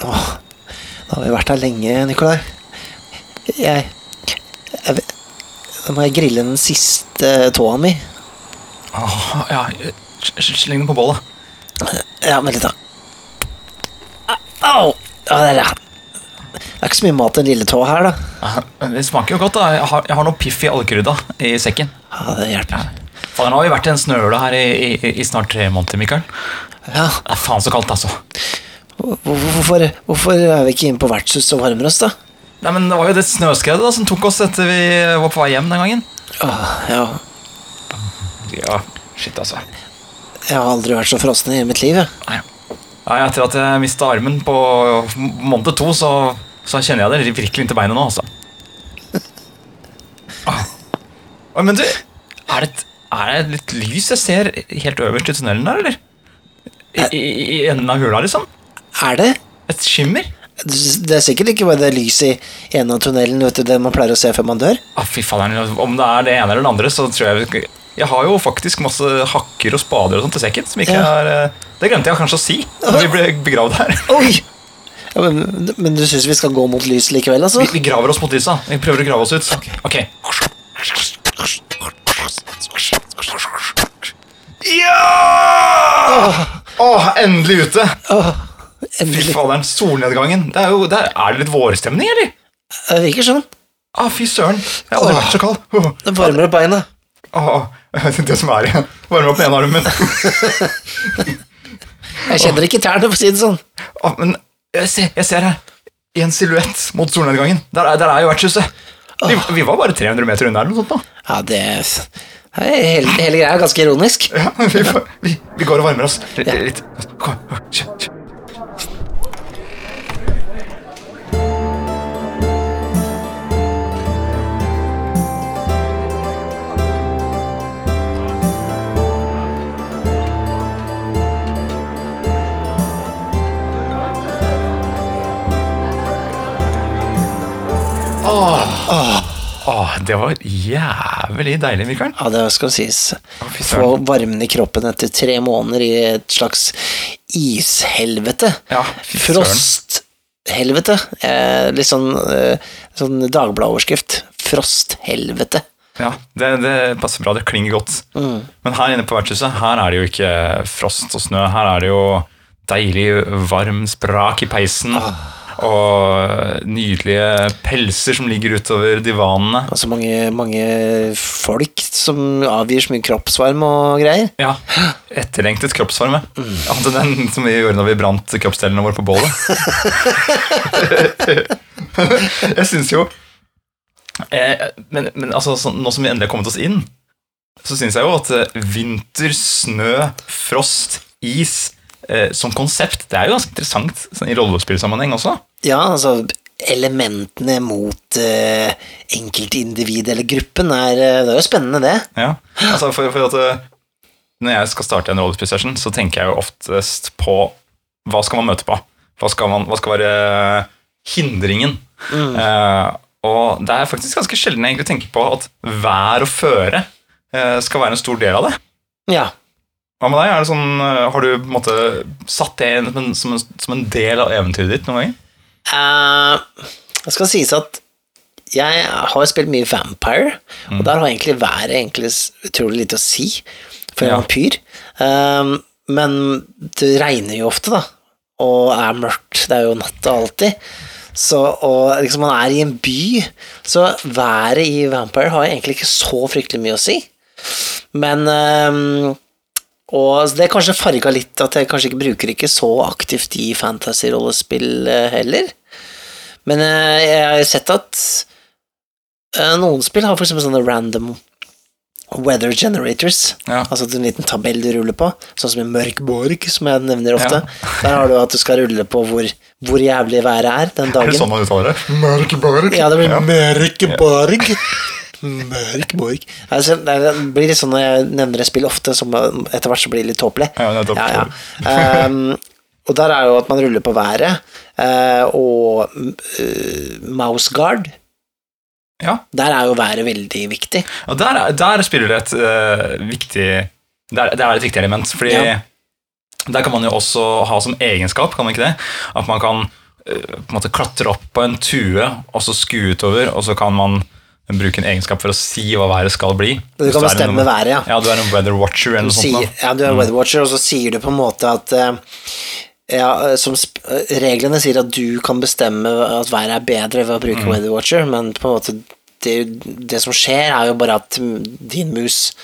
Nå, nå har vi vært her lenge, Nikolai. Jeg, jeg Da må jeg grille den siste tåa mi. Åh, ja, Sleng den på bålet. Ja, vent litt, da. Au! Ja, det, er, det er ikke så mye mat i den lille tåa her, da. Det smaker jo godt. da Jeg har, jeg har noe piff i allkrydda i sekken. Ja, det hjelper. Faen, Nå har vi vært i en snøhule her i, i, i snart tre måneder, Mikael. Ja, Det er faen så kaldt, altså. Hvor- Hvorfor, hvorfor er vi ikke inne på vertshuset og varmer oss, da? Nei, men Det var jo det snøskredet da som tok oss etter vi var på vei hjem den gangen. Åh, ja, Ja, shit altså jeg har aldri vært så frossen i mitt liv, jeg. Nei. Nei, Etter at jeg mista armen på måned to, så, så kjenner jeg det virkelig inntil beinet nå. altså Ah. Oi, Men du, er det, et, er det litt lys jeg ser helt øverst i tunnelen der, eller? I, i, i enden av hula, liksom? Er det? Et skimmer? Det er sikkert ikke bare det lyset i enden av tunnelen, vet du, det man pleier å se før man dør. Ah, fy faen, Om det er det ene eller det andre, så tror jeg Jeg har jo faktisk masse hakker og spader og sånt til sekken. Som ikke Ja. er eh, Det glemte jeg kanskje å si da vi ble begravd her. Oi! Ja, men, men du syns vi skal gå mot lyset likevel, altså? Vi, vi graver oss mot lysa. Vi prøver å grave oss ut. Ok. Ja! Åh, endelig ute! Fy faderen, solnedgangen. Det er, jo, det er, er det litt vårstemning, eller? Det virker sånn. Ah, fy søren. Jeg har aldri vært så kald. Oh. Det varmer opp beina. åh, det som er igjen. Varmer opp den ene armen. Jeg kjenner ikke tærne, for å si det sånn. Åh, men jeg ser, jeg ser her. I en silhuett mot solnedgangen. Der, er- der er jo vertshuset. Vi, vi var bare 300 meter unna eller noe sånt. da. Ja, det Hele, hele greia er ganske ironisk. Ja, vi, vi, vi går og varmer oss litt. litt. Kjø. Åh, det var jævlig deilig, Mikael. Ja, det skal sies. Få varmen i kroppen etter tre måneder i et slags ishelvete. Ja. Frosthelvete. Eh, litt sånn, eh, sånn Dagbladet-overskrift. Frosthelvete. Ja, det, det passer bra. Det klinger godt. Men her inne på vertshuset her er det jo ikke frost og snø. Her er det jo deilig varm sprak i peisen. Og nydelige pelser som ligger utover divanene. Altså mange, mange folk som avgir så mye kroppsvarme og greier. Ja, Etterlengtet kroppsvarme. Annet enn den som vi gjorde når vi brant kroppsdelene våre på bålet. Jeg syns jo eh, Men, men altså, så, nå som vi endelig har kommet oss inn, så syns jeg jo at eh, vinter, snø, frost, is som konsept Det er jo ganske interessant sånn, i rollespillsammenheng også. Ja, altså elementene mot uh, enkeltindivid eller gruppen er, eh, det er jo spennende, det. Ja, altså for, for at eh, Når jeg skal starte en rollespillsession, så tenker jeg jo oftest på hva skal man møte på? Hva skal, man, hva skal være hindringen? Eh, og det er faktisk ganske sjelden jeg egentlig tenker på at vær og føre uh, skal være en stor del av det. Ja. Hva med deg? Er det sånn, eh, har du måte satt det inn som en, som en, del av eventyret ditt noen ganger? Det skal sies at jeg har spilt mye Vampire, og der har egentlig været egentlig utrolig lite å si for en Ja. vampyr. Um, men det regner jo ofte, da, og er mørkt. Det er jo natt alltid. Så, og liksom man er i en by, så været i Vampire har egentlig ikke så fryktelig mye å si. Men eh, Og det er kanskje farga litt at jeg kanskje ikke bruker ikke så aktivt i fantasy-rollespill eh, heller. Men eh, jeg har sett at eh, noen spill har eksempel sånne random weather generators. Ja. Altså en liten tabell du ruller på, sånn som i Mørk borg, som jeg nevner ofte. Ja. Der har du at du skal rulle på hvor, hvor jævlig været er den Er det dagen. sånn man uttaler det? Mørkeborg? Ja, det blir Mørk borg. Mørk borg. Altså, det blir litt sånn når jeg nevner et spill ofte, som etter hvert så blir det litt tåpelig. Ja. Ja, ja. Um, og der er jo at man ruller på været, uh, og uh, mouse guard. Ja. Der er jo været veldig viktig. Og der, er- der spiller det et uh, viktig der, Det er et viktig element, fordi der kan man jo også ha som egenskap, kan man ikke det, at man kan på en måte klatre opp på en tue og så skue utover, og så kan man bruke en egenskap for å si hva været skal bli. Du kan bestemme noen, været, ja. Ja, du er en weather watcher eller Du noe sånt. da. ja, du er en weather watcher, og så sier du på en måte at eh, ja, som sp reglene sier at du kan bestemme at været er bedre ved å bruke weather watcher, men på en måte det, det som skjer, er jo bare at din mus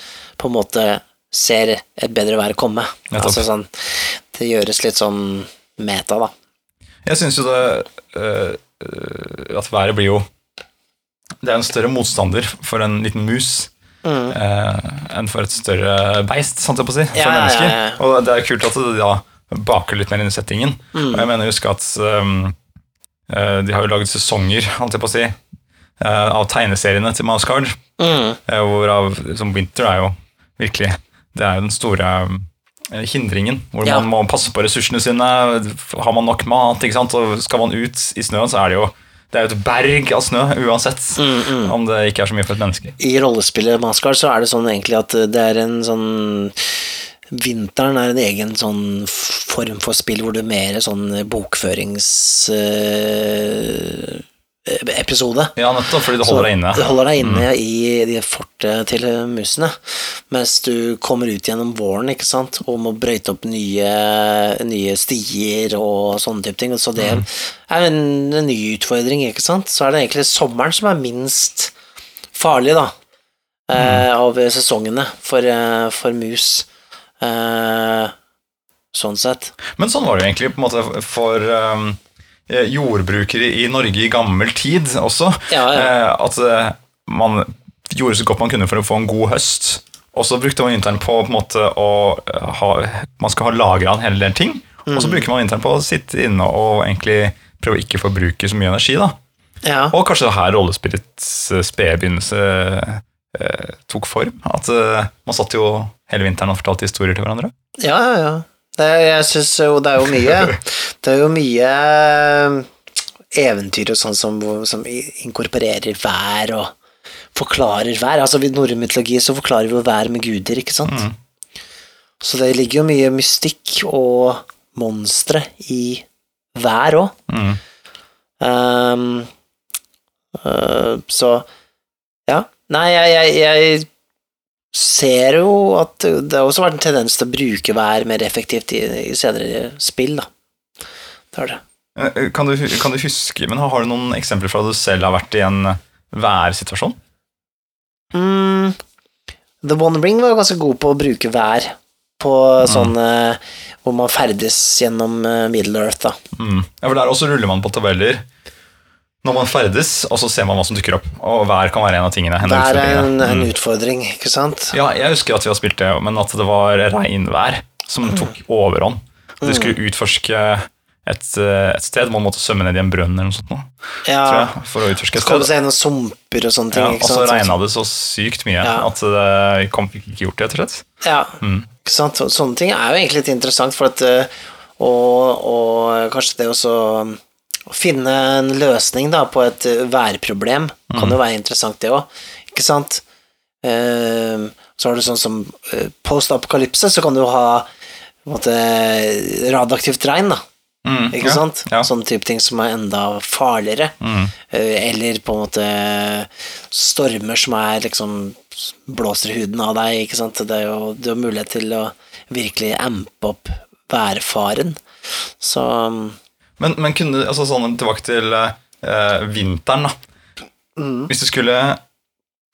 på en måte ser et bedre vær komme. Altså sånn Det gjøres litt sånn meta, da. Jeg syns jo det øh, At været blir jo Det er en større motstander for en liten mus øh, enn for et større beist, sant jeg på å si. For Ja, mennesker. ja, ja. Og det er kult at det da baker litt mer inn i settingen. Og jeg mener husk at øh, de har jo laget sesonger, holdt jeg på å si, øh, av tegneseriene til Mousecard. Mm. Eh, Hvorav som Winter er jo virkelig Det er jo den store eh, hindringen. Hvor man må passe på ressursene sine. Har man nok mat? ikke sant? Og skal man ut i snøen, så er det jo det er jo et berg av snø uansett. Mm, Om det ikke er så mye for et menneske. I rollespillet Maskar så er det sånn egentlig at det er en sånn Vinteren er en egen sånn form for spill hvor det er mer sånn bokføringsepisode. Ja, nettopp, fordi det holder deg inne. Det holder deg inne i de fortet til musene. Mens du kommer ut gjennom våren ikke sant? og må brøyte opp nye, nye stier og sånne type ting. Så det er en, en ny utfordring, ikke sant. Så er det egentlig sommeren som er minst farlig, da. eh, Av sesongene for, eh, for mus. Eh, sånn sett. Men sånn var det jo egentlig på en måte for um, eh, jordbrukere i Norge i gammel tid også. Ja, ja. Eh, at eh, man gjorde så godt man kunne for å få en god høst. Og så brukte man vinteren på, på en måte å eh, ha Man skal ha lagra en hel del ting. Og Mm. så bruker man vinteren på å sitte inne og egentlig prøve å ikke forbruke så mye energi. da. Ja. Og kanskje det her rollespillets eh, spede begynnelse eh, tok form. At eh, man satt jo hele vinteren og fortalte historier til hverandre. Ja, ja, ja. Det, jeg synes jo det er jo mye Det er jo mye eh, eventyr og sånn som, som inkorporerer vær og forklarer vær. Altså I norrøn mytologi så forklarer vi jo vær med guder, ikke sant? Så det ligger jo mye mystikk og monstre i vær òg. Mm. Um, uh, så ja. Nei, jeg, jeg, jeg ser jo at det har også vært en tendens til å bruke vær mer effektivt i, i senere spill, da. Det det. Eh, Kan du, kan du huske, men Har du noen eksempler fra at du selv har vært i en værsituasjon? Mm, The One Ring var ganske god på å bruke vær på sånn eh, hvor man ferdes gjennom eh, Middle Earth, da. Mm. Ja, for Der også ruller man på tabeller når man ferdes, og så ser man hva som dukker opp. Og vær kan være en av tingene. En Det er en, en Mm. utfordring, ikke sant? Ja, jeg husker at vi har spilt det, men at det var regnvær som tok overhånd. Vi skulle utforske et, eh, et sted. Man måtte svømme ned i en brønn eller noe sånt. nå, Ja. jeg, for å utforske et sted. kom det sted. seg gjennom sumper og sånne ting. Ja, og så regna det så sykt mye Ja. at det kom fikk ikke gjort det, rett og slett. Ja, Mm. ikke sant? Sånne ting er jo egentlig litt interessant, for at eh, og, og kanskje det også å finne en løsning da, på et eh, værproblem kan jo være interessant, det òg. Ikke sant? Eh, så har du sånn som eh, post-apokalypse, så kan du ha måte, radioaktivt regn, da. Mm, Ikke ja, sant? Ja. Sånne type ting som er enda farligere. Mm. Eh, Eller på en måte stormer som er liksom blåser huden av deg, ikke sant. Det er jo, du har mulighet til å virkelig ampe opp værfaren. Så Men, men kunne altså sånn tilbake til eh, vinteren, da. Mm. Hvis du skulle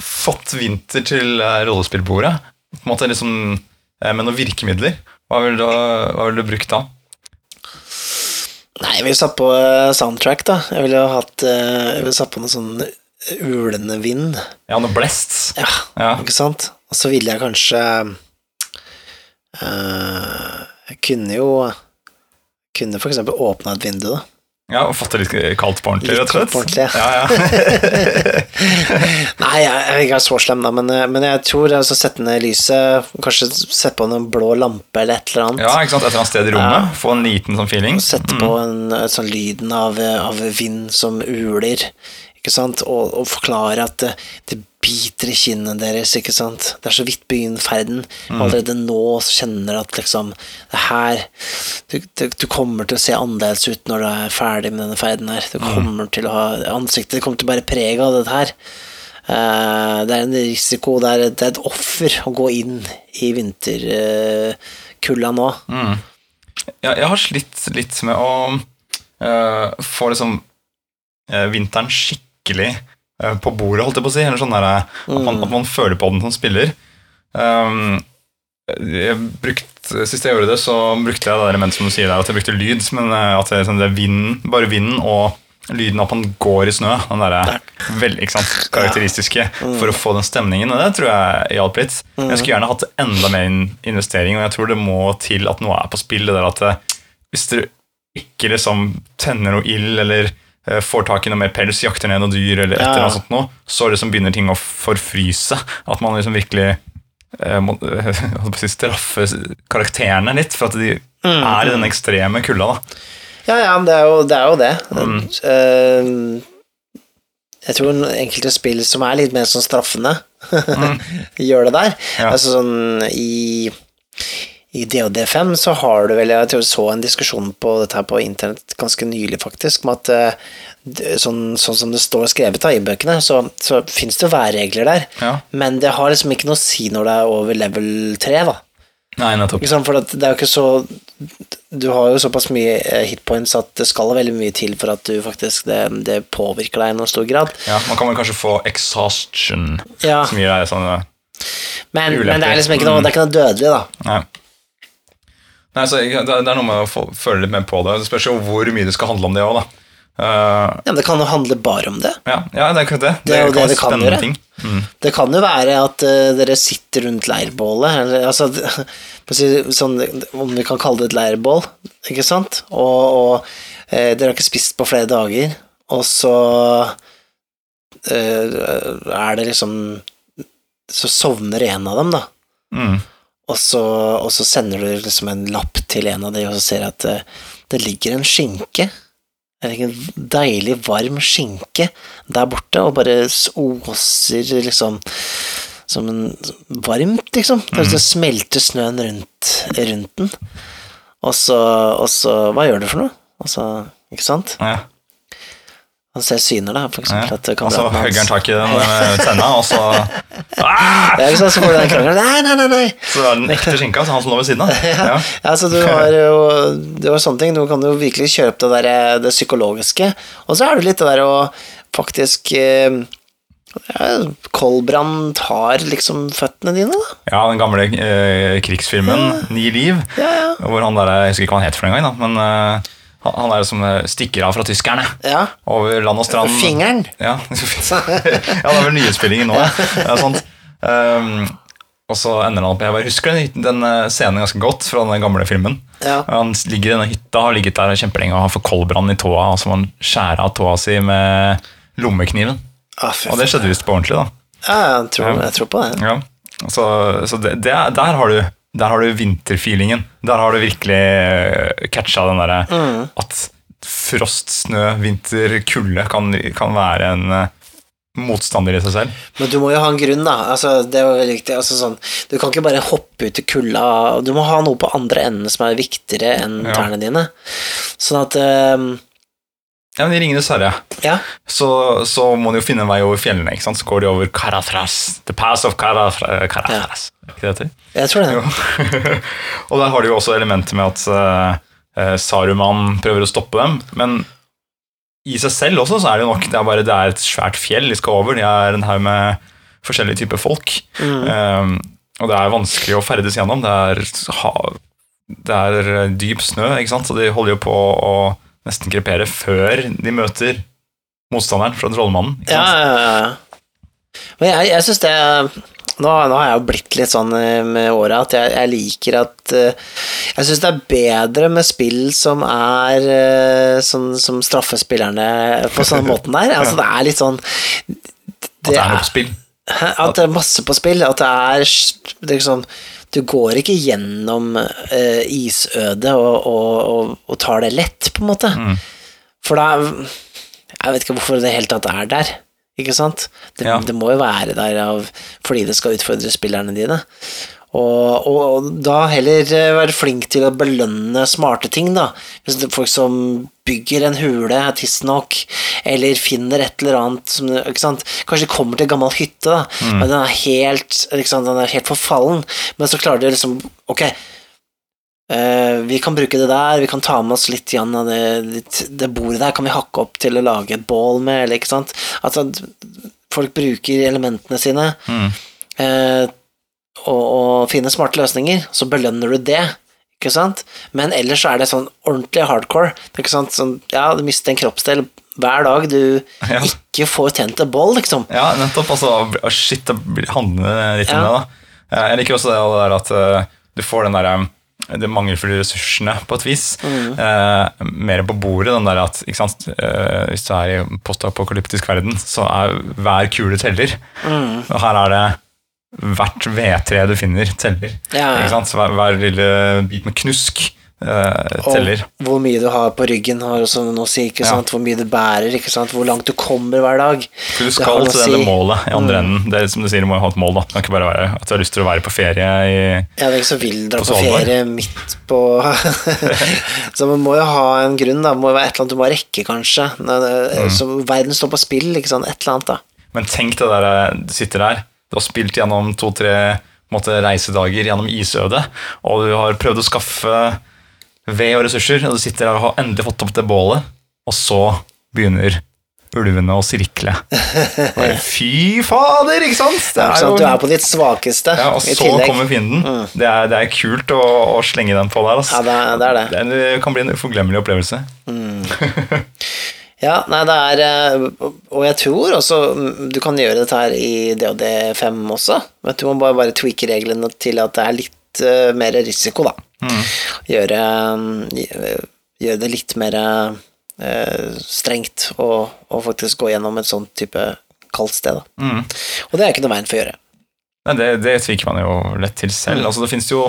fått vinter til eh, rollespillbordet, på en måte liksom eh, med noen virkemidler, hva ville du, hva ville du brukt da? Nei, jeg ville satt på eh, soundtrack, da. Jeg ville hatt eh, Jeg ville satt på noe sånn ulende vind. Ja, noe blest. Ja, Ja. ikke sant? Og så ville jeg kanskje eh, Jeg kunne jo Kunne eksempel åpna et vindu, da. Ja, og fått det litt kaldt på ordentlig, Litt rett og slett. kaldt på ordentlig, ja. ja. Nei, jeg er ikke så slem, da, men, eh, men jeg tror altså, sette ned lyset, kanskje sette på en blå lampe eller et eller annet. ja, ikke sant? Et eller annet sted i rommet. Få en liten sånn feeling. Sette på en, sånn lyden av, av vind som uler, ikke sant, og, og forklare at det, det biter i kinnene deres, ikke sant. Det er så vidt begynt ferden. Mm. Allerede nå så kjenner du at liksom det her du, du, du kommer til å se annerledes ut når du er ferdig med denne ferden her. Du Mm. til å ha Ansiktet kommer til å bære preg av dette her. Uh, det er en risiko, det er, det er et offer å gå inn i vinterkulda nå. Mm. Jeg, jeg har slitt litt med å uh, få liksom eh, vinteren skikkelig eh, på bordet, holdt jeg på å si. Eller sånn der, eh, at, man, at man føler på den som spiller. Um, jeg brukt, Sist jeg gjorde det, så brukte jeg det elementet som du sier der, at jeg brukte lyd. Men eh, at det, sånn, det er vinden, bare vinden og lyden av at man går i snø. Den derre veldig karakteristiske for å få den stemningen. Og det tror jeg hjalp litt. Jeg skulle gjerne hatt enda mer investering, og jeg tror det må til at noe er på spill. Det der at Hvis du ikke liksom tenner noe ild eller får tak i noe mer pels, jakter ned noen dyr, eller et eller annet sånt noe, så liksom begynner ting å forfryse. At man liksom virkelig eh, må eh, straffe karakterene litt, for at de Mm, er i den ekstreme kulda. da. Ja, ja, men det er jo det. Er jo det. Mm. Uh, jeg tror enkelte spill som er litt mer sånn straffende, gjør det der. Mm. Ja. Altså sånn i i DOD5 så har du vel Jeg tror jeg så en diskusjon på dette her på internett ganske nylig, faktisk, om at eh, sånn, sånn som det står skrevet da, i bøkene, så, så fins det værregler der, Ja. men det har liksom ikke noe å si når det er over level 3, da. Nei, nettopp. For det er jo ikke så Du har jo såpass mye eh, hitpoints at det skal veldig mye til for at du faktisk det, det påvirker deg i noen stor grad. Ja, man kan vel kanskje få exhaustion, Ja. som gir deg sånn eh, Men, men det er liksom ikke noe, det er ikke noe dødelig, da. Nei. Nei, så jeg- det er det noe med å få, føle litt mer på det. Det spørs jo hvor mye det skal handle om det òg, da. Uh, Ja, men det kan jo handle bare om det. ja, ja, det er akkurat det. Det er jo det det kan gjøre. Mm. Det kan jo være at uh, dere sitter rundt leirbålet, eller altså sånn, Om vi kan kalle det et leirbål, ikke sant? Og, og uh, dere har ikke spist på flere dager, og så er det liksom Så sovner en av dem, da. Mm. Og så, og så sender du liksom en lapp til en av de, og så ser jeg at det, det ligger en skinke. En deilig, varm skinke der borte, og bare oser liksom som en varmt, liksom. Det Mm. mm. smelter snøen rundt, rundt den. Og så, og så Hva gjør du for noe? Og så, ikke sant? Ja. Han ser syner, da, for Ja. eksempel. At Og så hugger han tak i den med tenna, og så ah! Ja, ikke sant, så får du den krangelen. Nei, nei, nei! nei. Så er den ekte skinka, så han som lå ved siden av. Ja. Ja, så du har jo Det var sånne ting. Du kan jo virkelig kjøpe det der det psykologiske. Og så er det litt det der å faktisk eh, ja, Kolbrand tar liksom føttene dine, da. ja, den gamle eh, krigsfilmen Ni liv, Ja, ja. hvor han der, jeg husker ikke hva han het for en gang, da, men eh, han, er som eh, stikker av fra tyskerne Ja. over land og strand. Fingeren. Ja, ja det er vel nyhetsspillingen nå. Ja. Um, og så ender han opp Jeg bare husker den, den eh, scenen ganske godt fra den gamle filmen. Ja. Han ligger i denne hytta, har ligget der kjempelenge og har fått koldbrann i tåa, og så må han skjære av tåa si med lommekniven. Ah, Og det skjedde visst på ordentlig, da. Ja, jeg tror, jeg tror på det. Ja. Så, så det, det, er- der har du der har du vinterfeelingen. Der har du virkelig eh, catcha den derre at frost, snø, vinter, kulde kan, kan være en eh, motstander i seg selv. Men du må jo ha en grunn, da. Altså, det er jo veldig viktig. Altså, sånn, du kan ikke bare hoppe ut i kulda. Du må ha noe på andre enden som er viktigere enn Ja. tærne dine. Sånn at eh, Ja, men I Ringenes herre Ja. så, så må de jo finne en vei over fjellene. ikke sant? Så går de over Karathras. The pass of Caratras. Karathras. Ja. ikke det heter? Jeg tror det. Og der har de jo også elementer med at eh, Saruman prøver å stoppe dem, men i seg selv også så er det jo nok Det er bare det er et svært fjell de skal over. De er en haug med forskjellige typer folk. Eh, og det er vanskelig å ferdes gjennom. Det er, det er eh, dyp snø, ikke sant? så de holder jo på å nesten krepere før de møter motstanderen fra Trollmannen. Ikke Ja, sant? ja, ja. Men jeg, jeg syns det nå, nå har jeg jo blitt litt sånn eh, med åra at jeg, jeg liker at eh, Jeg syns det er bedre med spill som er sånn som straffer spillerne på sånn måten der. Altså det er litt sånn At det er noe på spill. At det er masse på spill. At det er liksom liksom Du går ikke gjennom uh, isødet og, og, og, og tar det lett, på en måte. Mm. For da Jeg vet ikke hvorfor det i det hele tatt er der, ikke sant? Det, Ja. det må jo være der av, fordi det skal utfordre spillerne dine. Og, og, og da heller eh, være flink til å belønne smarte ting, da. Hvis det er folk som bygger en hule tidsnok, eller finner et eller annet som? Kanskje de kommer til en gammel hytte, da, Mm. men den er helt, sant? Den er helt forfallen, men så klarer de liksom Ok, Uh, vi kan bruke det der, vi kan ta med oss litt igjen av det, det, det bordet der, kan vi hakke opp til å lage et bål med, eller ikke sant. at folk bruker elementene sine Mm. eh, og, og finne smarte løsninger, så belønner du det, ikke sant. Men ellers så er det sånn ordentlig hardcore. Det ikke sant, sånn, ja, du mister en kroppsdel hver dag du Ja. ikke får tent et bål, liksom. Ja, nettopp. Altså, å, shit, det handler litt om Ja. det, da. Eh, Jeg liker også det, det der at eh, du får den derre de mangelfulle ressursene på et vis. Eh, mer på bordet. den der at, ikke sant? Eh, Hvis du er i postapokalyptisk verden, så er hver kule teller. Og her er det hvert vedtre du finner, teller. Ja, ja. Hver, hver lille bit med knusk uh, teller. Og hvor mye du har på ryggen har også noe å si, ikke Ja. sant. Hvor mye du bærer, ikke sant. Hvor langt du kommer hver dag. For du skal å til si. denne målet i andre enden. Det er som du sier, du må jo ha et mål. da. Det kan ikke bare være at du har lyst til å være på ferie i Ja, det er ikke så vill dra På på, ferie midt på Så man må jo ha en grunn, da. Det må jo være et eller annet du må rekke, kanskje. Det- Mm. Så verden står på spill, ikke sant. Et eller annet, da. Men tenk det der, du sitter der, du har spilt gjennom to-tre reisedager gjennom isødet, og du har prøvd å skaffe ved og ressurser, og du sitter der og har endelig fått opp det bålet, og så begynner ulvene å sirkle. Fy fader, ikke sant? Det er Ikke sant? Du er på ditt svakeste ja, og så. Mm. kommer fienden. Det, er, det er kult å, å slenge den på der. Ja, Altså. det er det. Er det. Det, kan bli en uforglemmelig opplevelse. Ja, nei, det er eh, Og jeg tror også mm, du kan gjøre dette her i DOD5 også. Men du må bare, bare tweake reglene til at det er litt uh, mer risiko, da. Gjøre, mm, gjøre det litt mer uh, strengt og, og faktisk gå gjennom et sånt type kaldt sted, da. Mm. Og det er ikke noe veien for å gjøre. Nei, det, det tviker man jo lett til selv. Mm. Altså, det finnes jo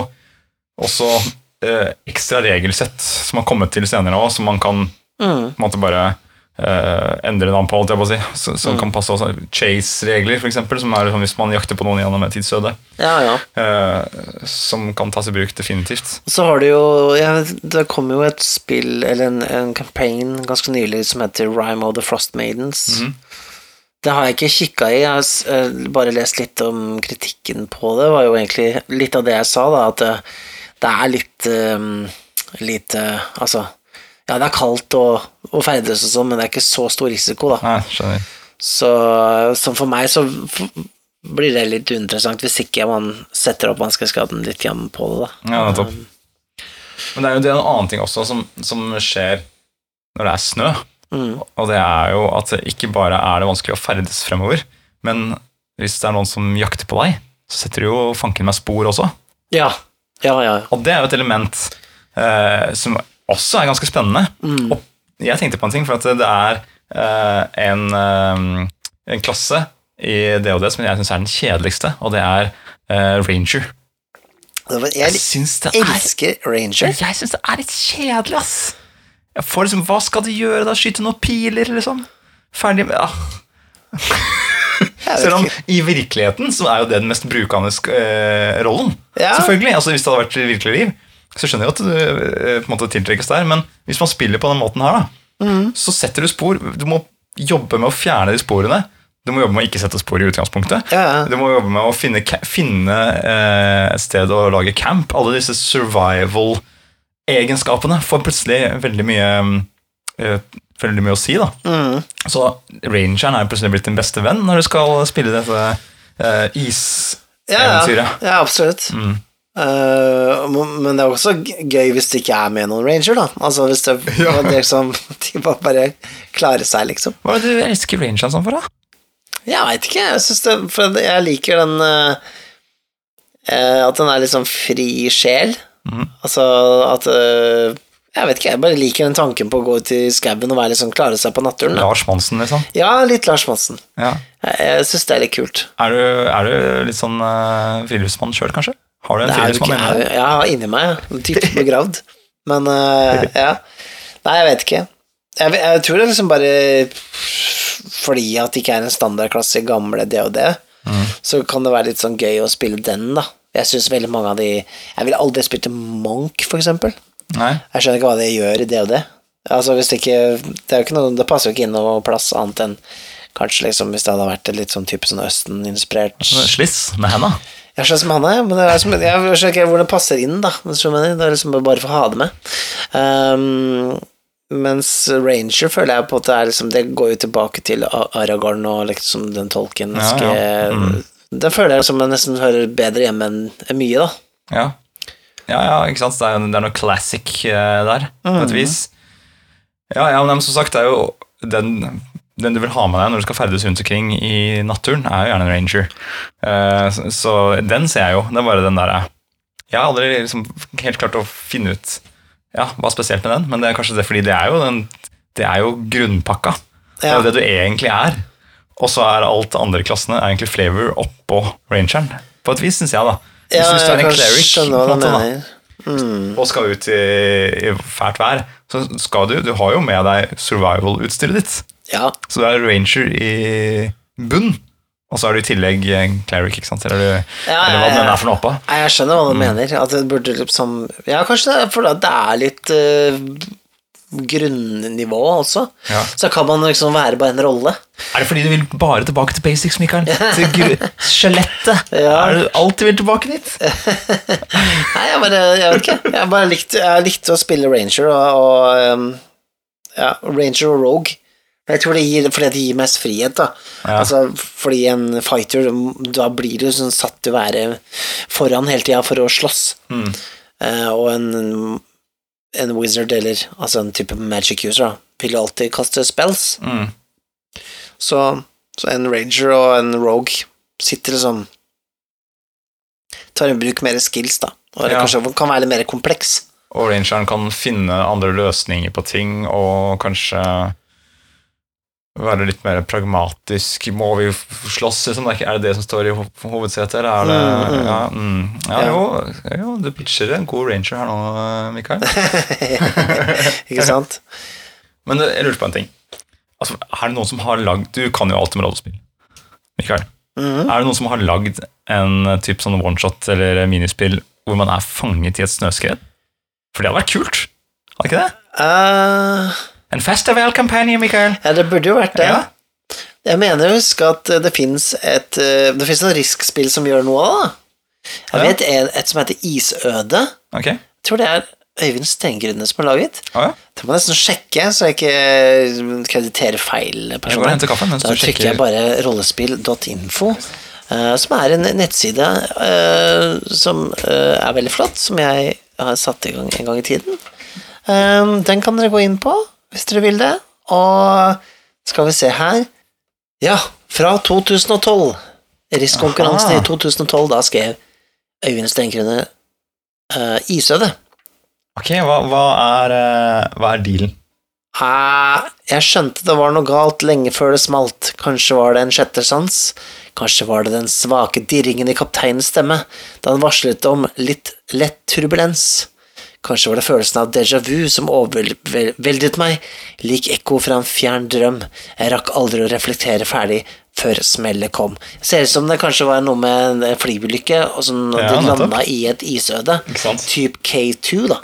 også uh, ekstra regelsett som har kommet til senere òg, som man kan Mm. på en måte bare eh, endre navn på, alt, jeg på å si. Så, som Mm. kan passe også. Chase-regler, eksempel, som er sånn hvis man jakter på noen gjennom et tidsøde. Ja, ja. Uh, som kan tas i bruk definitivt. Så har du jo ja, Det kom jo et spill, eller en, en campaign ganske nylig som heter Rime of the Frost Maidens. Mm. Det har jeg ikke kikka i, jeg har eh, bare lest litt om kritikken på det. Det var jo egentlig litt av det jeg sa, da, at det, det er litt um, Litt eh, Altså, ja, det er kaldt og, og ferdes og sånn, men det er ikke så stor risiko, da. Nei, skjønner. Så, for meg så blir det litt uinteressant hvis ikke man setter opp vanskeskaden litt igjen på det, da. Ja, nettopp. Men det er jo det er en annen ting også som, som skjer når det er snø. Mm. Og det er jo at ikke bare er det vanskelig å ferdes fremover, men hvis det er noen som jakter på deg, så setter du jo fanken meg spor også. Ja. Ja, ja. Og det er jo et element eh, som også er ganske spennende. Og jeg tenkte på en ting, for at det er uh, en, uh, en klasse i DOD som jeg syns er den kjedeligste, og det er uh, Ranger. Jeg Jeg syns det er elsker Ranger. jeg synes det er litt kjedelig, ass. Jeg får liksom, Hva skal de gjøre da? Skyte noen piler, liksom? Ferdig med ah. Selv om i virkeligheten så er jo det den mest brukende rollen. Ja. Selvfølgelig, altså Hvis det hadde vært virkelig liv, så skjønner jeg at du eh, på en måte tiltrekkes der. Men hvis man spiller på den måten her, da, Mm. så setter du spor. Du må jobbe med å fjerne de sporene. Du må jobbe med å ikke sette spor i utgangspunktet. Ja, ja. Du må jobbe med å finne, finne eh, sted å lage camp. Alle disse survival-egenskapene får plutselig veldig mye eh, Veldig mye å si, da. Mm. Så rangeren er plutselig blitt din beste venn når du skal spille dette eh, Ja, ja. ja, absolutt. Mm. Eh, men det er også gøy hvis det ikke er med noen ranger, da. Altså hvis det, Ja. det er liksom, de bare klarer seg, liksom. Hva er det du elsker rangeren sånn for, da? Jeg veit ikke, jeg syns det For jeg liker den eh, At den er litt sånn fri sjel. Mm. Altså at uh, Jeg vet ikke, jeg bare liker den tanken på å gå ut i skauen og være litt sånn klare seg på naturen. Da. Lars Monsen, liksom? Ja, litt Lars Monsen. Ja. Jeg, jeg syns det er litt kult. Er du, er du litt sånn uh, friluftsmann sjøl, kanskje? Har du en fyr som har friluftsmann ikke, inni meg, ja. dypt begravd. Men uh, ja. Nei, jeg vet ikke. jeg, jeg tror det er liksom bare fordi at det ikke er en standardklasse i gamle DOD, så kan det være litt sånn gøy å spille den, da. Jeg syns veldig mange av de Jeg ville aldri spilt Monk, for eksempel. Nei. Jeg skjønner ikke hva det gjør i DOD. Altså, hvis det ikke Det, er jo ikke noe, det passer jo ikke inn noe plass annet enn kanskje liksom hvis det hadde vært litt sånn type sånn Østen-inspirert Sliss med henda. Jeg skjønner som han er, men er som, jeg skjønner ikke hvordan det passer inn, da. Det er liksom bare for å ha det med. Um, mens Ranger føler jeg på at det er liksom Det går jo tilbake til Aragorn og liksom den tolkenske Ja, ja. Mm. Den føler jeg som jeg nesten hører bedre hjemme enn enn mye, da. Ja. ja, ja, ikke sant. Det er, det er noe classic uh, der, på et vis. Ja, ja, men som sagt, det er jo den, den du vil ha med deg når du skal ferdes rundt omkring i naturen, er jo gjerne en ranger. Eh, så, den ser jeg jo. Det er bare den der Jeg har aldri liksom helt klart å finne ut ja, hva spesielt med den, men det er kanskje det fordi det er jo, den, det er jo grunnpakka. Det er jo det du egentlig er. Og så er alt andre klassene er egentlig flavor oppå rangeren. På et vis, syns jeg, da. Hvis Ja, du er en cleric måte, da, og skal ut i, i fælt vær, så skal du Du har jo med deg survival-utstyret ditt. Ja. Så du er ranger i bunn, og så er du i tillegg en cleric, ikke sant? Eller, Ja, eller hva enn er for noe oppå. Jeg skjønner hva Mm. du mener. At det burde liksom Ja, kanskje det er det er litt uh, grunnivå også. Ja. Så kan man liksom være bare en rolle. Er det fordi du vil bare tilbake til basics, Mikael? Til skjelettet? Ja. Er du alltid vil tilbake dit? Nei, jeg bare Jeg vet ikke. Jeg bare likte, jeg likte å spille Ranger og, og um, Ja, Ranger og Rogue. Jeg tror det gir fordi det gir mest frihet, da. Ja. Altså, fordi en fighter, da blir du sånn satt til å være foran hele tida for å slåss. Mm. Uh, og en, en wizard, eller altså en type magic user, da, vil alltid kaste spells. Mm. Så, så en ranger og en rogue sitter liksom Tar i bruk mer skills, da. Og Ja. kanskje kan være litt mer kompleks. Og rangeren kan finne andre løsninger på ting, og kanskje være litt mer pragmatisk. Må vi slåss, liksom? Er det det som står i ho- hovedsetet, er det Mm, mm. Ja, mm. ja, Ja. Jo, jo, du pitcher en god ranger her nå, Mikael. Ikke sant? Men jeg lurte på en ting. Altså, er det noen som har lagd Du kan jo alt om rollespill. Mikael. Mm. Er det noen som har lagd en typ sånn one-shot eller minispill hvor man er fanget i et snøskred? For det hadde vært kult. Hadde ikke det? Eh, En festival-kampanje, Mikael. ja, det burde jo vært det. Ja. Jeg mener å huske at det fins et eh, Det fins noen Risk-spill som gjør noe av det. Jeg vet et som heter Isøde. Okay. Jeg tror det er Øyvind Stengrunne som har laget. Ja. Det må jeg nesten sjekke, så jeg ikke krediterer feil kaffen Da trykker trykker jeg bare rollespill.info, Uh, som er en nettside uh, som uh, er veldig flott, som jeg har satt i gang en gang i tiden. Eh, den kan dere gå inn på hvis dere vil det. Og skal vi se her Ja, fra 2012. Risk-konkurransen i 2012, da skrev Øyvind Stengrunne uh, Isøde. Ok, hva, hva, er, uh, hva er dealen? Uh, jeg skjønte det var noe galt lenge før det smalt. Kanskje var det en sjette sans? Kanskje var det den svake dirringen i kapteinens stemme da han varslet om litt lett turbulens? Kanskje var det følelsen av déjà vu som overveldet meg, lik ekko fra en fjern drøm. Jeg rakk aldri å reflektere ferdig før smellet kom. Ser ut som det kanskje var noe med en flyulykke, og som Ja, de nettopp. landa i et isøde. Type? Typ K2, da.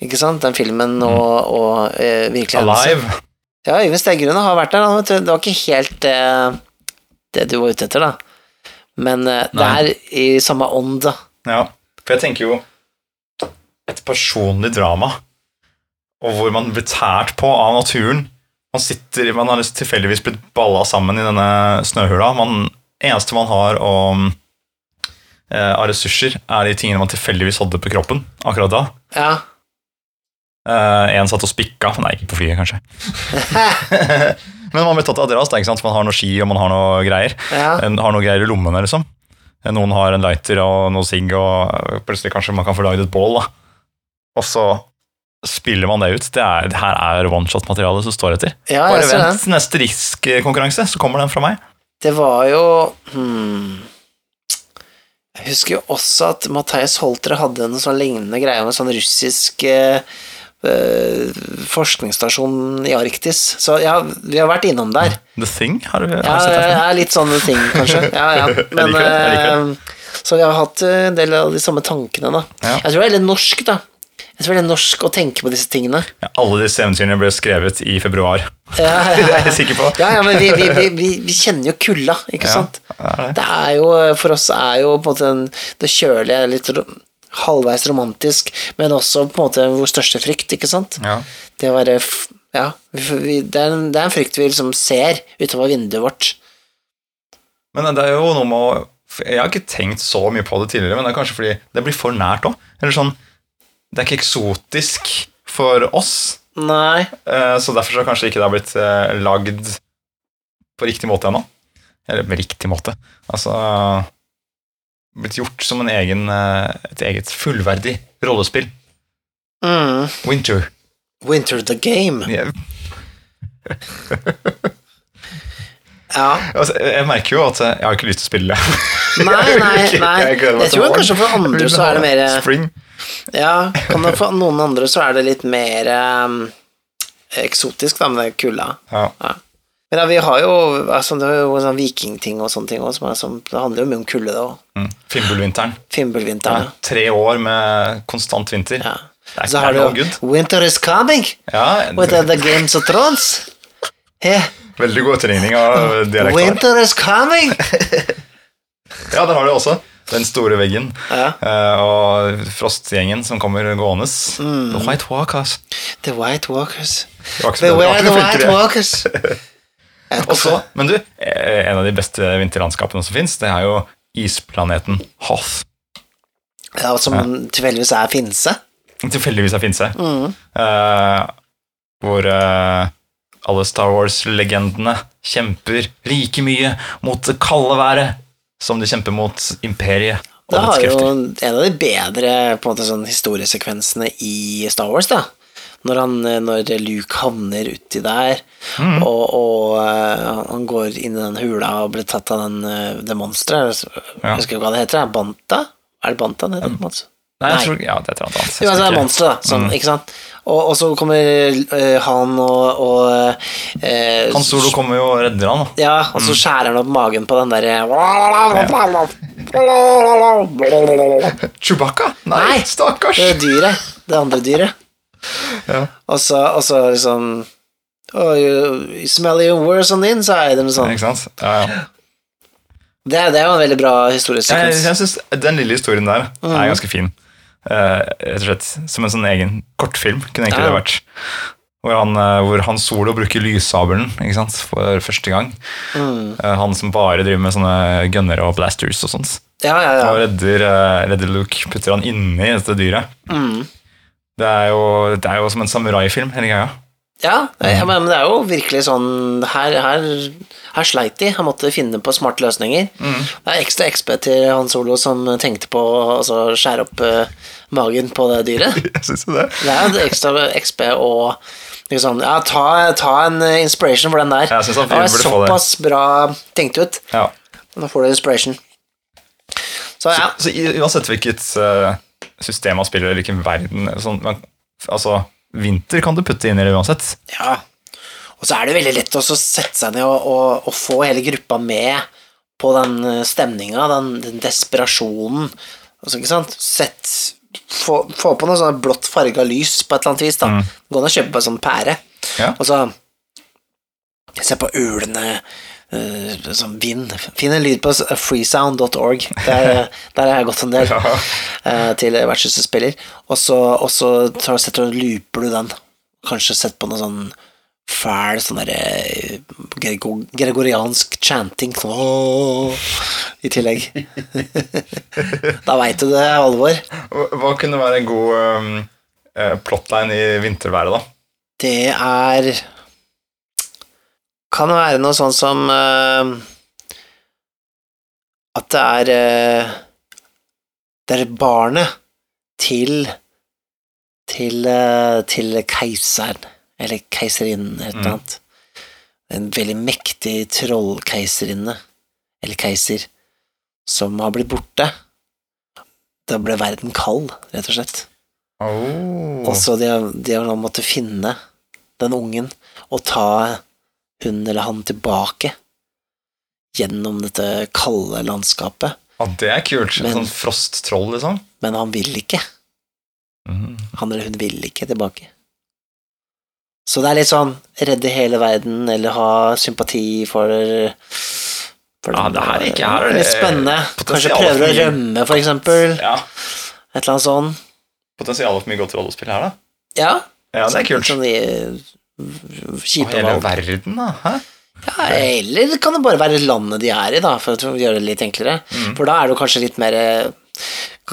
Ikke sant? Den filmen og, og uh, virkelig. Alive. Ja, Øyvind Stengrunne har vært der. da. Det var ikke helt uh, det du var ute etter, da. Men uh, det er i samme ånd, da. Ja, for jeg tenker jo et personlig drama, og hvor man blir tært på av naturen. Man sitter, man har tilfeldigvis blitt balla sammen i denne snøhula. Man, eneste man har å, eh, av ressurser, er de tingene man tilfeldigvis hadde på kroppen akkurat da. Ja. Eh, en satt og spikka, nei, ikke på flyet, kanskje. Men man blir tatt av dras. Man har noe ski og man har noe greier. ja. En har noe greier i lommene, liksom. Noen har en lighter og noe sigg, og plutselig kanskje man kan få laget et bål. da. Og så spiller man det ut. Det, er, det her er one-shot-materialet som står etter. ja, Bare vent vent neste Risk-konkurranse, så kommer den fra meg. Det var jo hmm. Jeg husker jo også at Mathias Holtre hadde en sånn lignende greie med sånn russisk eh, eh, forskningsstasjon i Arktis. Så ja, vi har vært innom der. The Thing, har du, har Ja, sett det Ja, litt sånn The Thing, kanskje. Ja, ja. Men, liker det, jeg liker eh, så vi har hatt eh, en del av de samme tankene, da. Ja. Jeg tror det er litt norsk, da. Jeg tror det er norsk å tenke på disse tingene. Ja, alle disse eventyrene ble skrevet i februar. Ja, ja, Det er jeg sikker på. Ja, men vi, vi, vi, vi, kjenner jo kulda, ikke sant? det er det. Er jo, for oss er jo på en måte en, det kjølige litt halvveis romantisk, men også på en måte vår største frykt, ikke sant? Ja. Det å være Ja, det, er en, det er en frykt vi liksom ser utover vinduet vårt. Men det er jo noe med å Jeg har ikke tenkt så mye på det tidligere, men det er kanskje fordi det blir for nært òg. Eller sånn Det er ikke eksotisk for oss, Nei. eh, så derfor så kanskje ikke det har blitt eh, lagd på riktig måte ennå. Eller med riktig måte. Altså Blitt gjort som en egen, eh, et eget fullverdig rollespill. Mm. Winter. Winter the game. Jeg, Ja. altså, jeg merker jo at jeg har ikke lyst til å spille. Nei, nei, nei. Jeg Jeg tror kanskje for andre så er det mer Spring. Ja, for noen andre så er det litt mer um, eksotisk, da, med kulda. Ja. Ja. Men ja, vi har jo altså, Det er jo sånn vikingting og sånne ting òg, er Det handler jo mye om kulde, det òg. Mm. Fimbulvinteren. Ja, tre år med konstant vinter. Ja. Det er, Så har du jo. Winter is coming Ja, with the, Games of Thrones. Yeah. veldig god etterligning av dialekten. Winter is coming! Ja, der har du også den store veggen. Ja. Uh, og Frostgjengen som kommer gående. Mm. The White Walkers. The White Walkers. The White. Walkers. Også, men du, eh, en av de beste vinterlandskapene som fins, det er jo isplaneten Hoth. Ja, som tilfeldigvis er finse. Tilfeldigvis er Finse. Mm. Uh, hvor uh, alle Star Wars-legendene kjemper like mye mot det kalde været som de kjemper mot imperiet Det har jo en av de bedre på en måte, sånn, historiesekvensene i Star Wars, da. Når, han, når Luke havner uti der, Mm. og, og uh, han går inn i den hula og blir tatt av den, eh, det monsteret. Jeg Ja. husker ikke hva det heter. er Banta? Er det Banta det heter? Nei, jeg Nei. tror, ja, det er et eller annet annet. Det er Jeg monsteret, da. Sånn, Mm. ikke sant? Og, og så kommer uh, han og, og uh, Han Solo kommer jo og redder han. da. Ja, og så skjærer han opp magen på den derre Chewbacca? Nei, Nei. stakkars! Det dyret. Det andre dyret. Ja. Og så, og så liksom oh, you, you smell even worse on the inside, eller noe sånt. Ikke sant? Ja, ja. Det, er- det er jo en veldig bra Jeg, historiesekvens. jeg synes Den lille historien der Mm. er ganske fin. Eh, rett og slett Som en sånn egen kortfilm kunne egentlig Ja. det vært. Hvor han, eh, hvor han Solo bruker lyssabelen ikke sant? for første gang. Mm. Eh, han som bare driver med sånne gunner og blasters og sånt. Ja, ja, Og redder, redder Luke, putter han inni dette dyret. Mm. Det er, jo, det er jo som en samuraifilm, hele greia. Ja, jeg, men det er jo virkelig sånn Her, her, her sleit de. Han måtte finne på smarte løsninger. Mm. Det er ekstra XP til Han Solo som tenkte på å altså, skjære opp uh, magen på det dyret. Jeg synes det. Det er ekstra XP og liksom, ja, ta, ta en inspiration for den der. Jeg synes han det var det. såpass bra tenkt ut. Ja. Nå får du inspiration. Så ja. Så så uansett hvilket uh, system man spiller, eller hvilken verden sånn, men, Altså, vinter kan du putte inn i det uansett. ja. Og så er det veldig lett å sette seg ned og, og, og få hele gruppa med på den stemninga, den, den desperasjonen. Altså, ikke sant? Sett få, få på noe sånn blått farga lys på et eller annet vis. da Gå ned og kjøpe på en sånn pære. Ja. Og så se på ulende uh, sånn vind. Finn en lyd på freesound.org. Der, der har jeg gått en del Ja. eh, til vertshusspiller. Og så, og så tar, setter du looper du den. Kanskje sett på noe sånn fæl sånn derre gregoriansk chanting «Åh», i tillegg. da veit du det er alvor. Hva kunne være en god um, eh, plotline i vinterværet, da? Det er Kan det være noe sånn som eh, At det er eh, Det er barnet til til, eh, til keiseren, eller keiserinnen, eller annet. En veldig mektig trollkeiserinne, eller keiser, som har blitt borte. Da ble verden kald, rett og slett. Oh. Og så de, de har nå måttet finne den ungen og ta hun eller han tilbake gjennom dette kalde landskapet. Ja, det er kult. Men- sånn frosttroll, liksom. Men han vil ikke. Mm. Han eller hun vil ikke tilbake. Så det er litt sånn redde hele verden, eller ha sympati for, for Ja, det her er ikke- her er Litt spennende. Kanskje prøver å rømme, for eksempel. Ja. Et eller annet sånn. Potensialet for mye godt rollespill her, da. Ja. Ja, det er kult. Sånn i Og valg. hele verden, da. Hæ? Ja, eller kan det bare være landet de er i, da, for å gjøre det litt enklere. Mm. For da er det kanskje litt mer eh,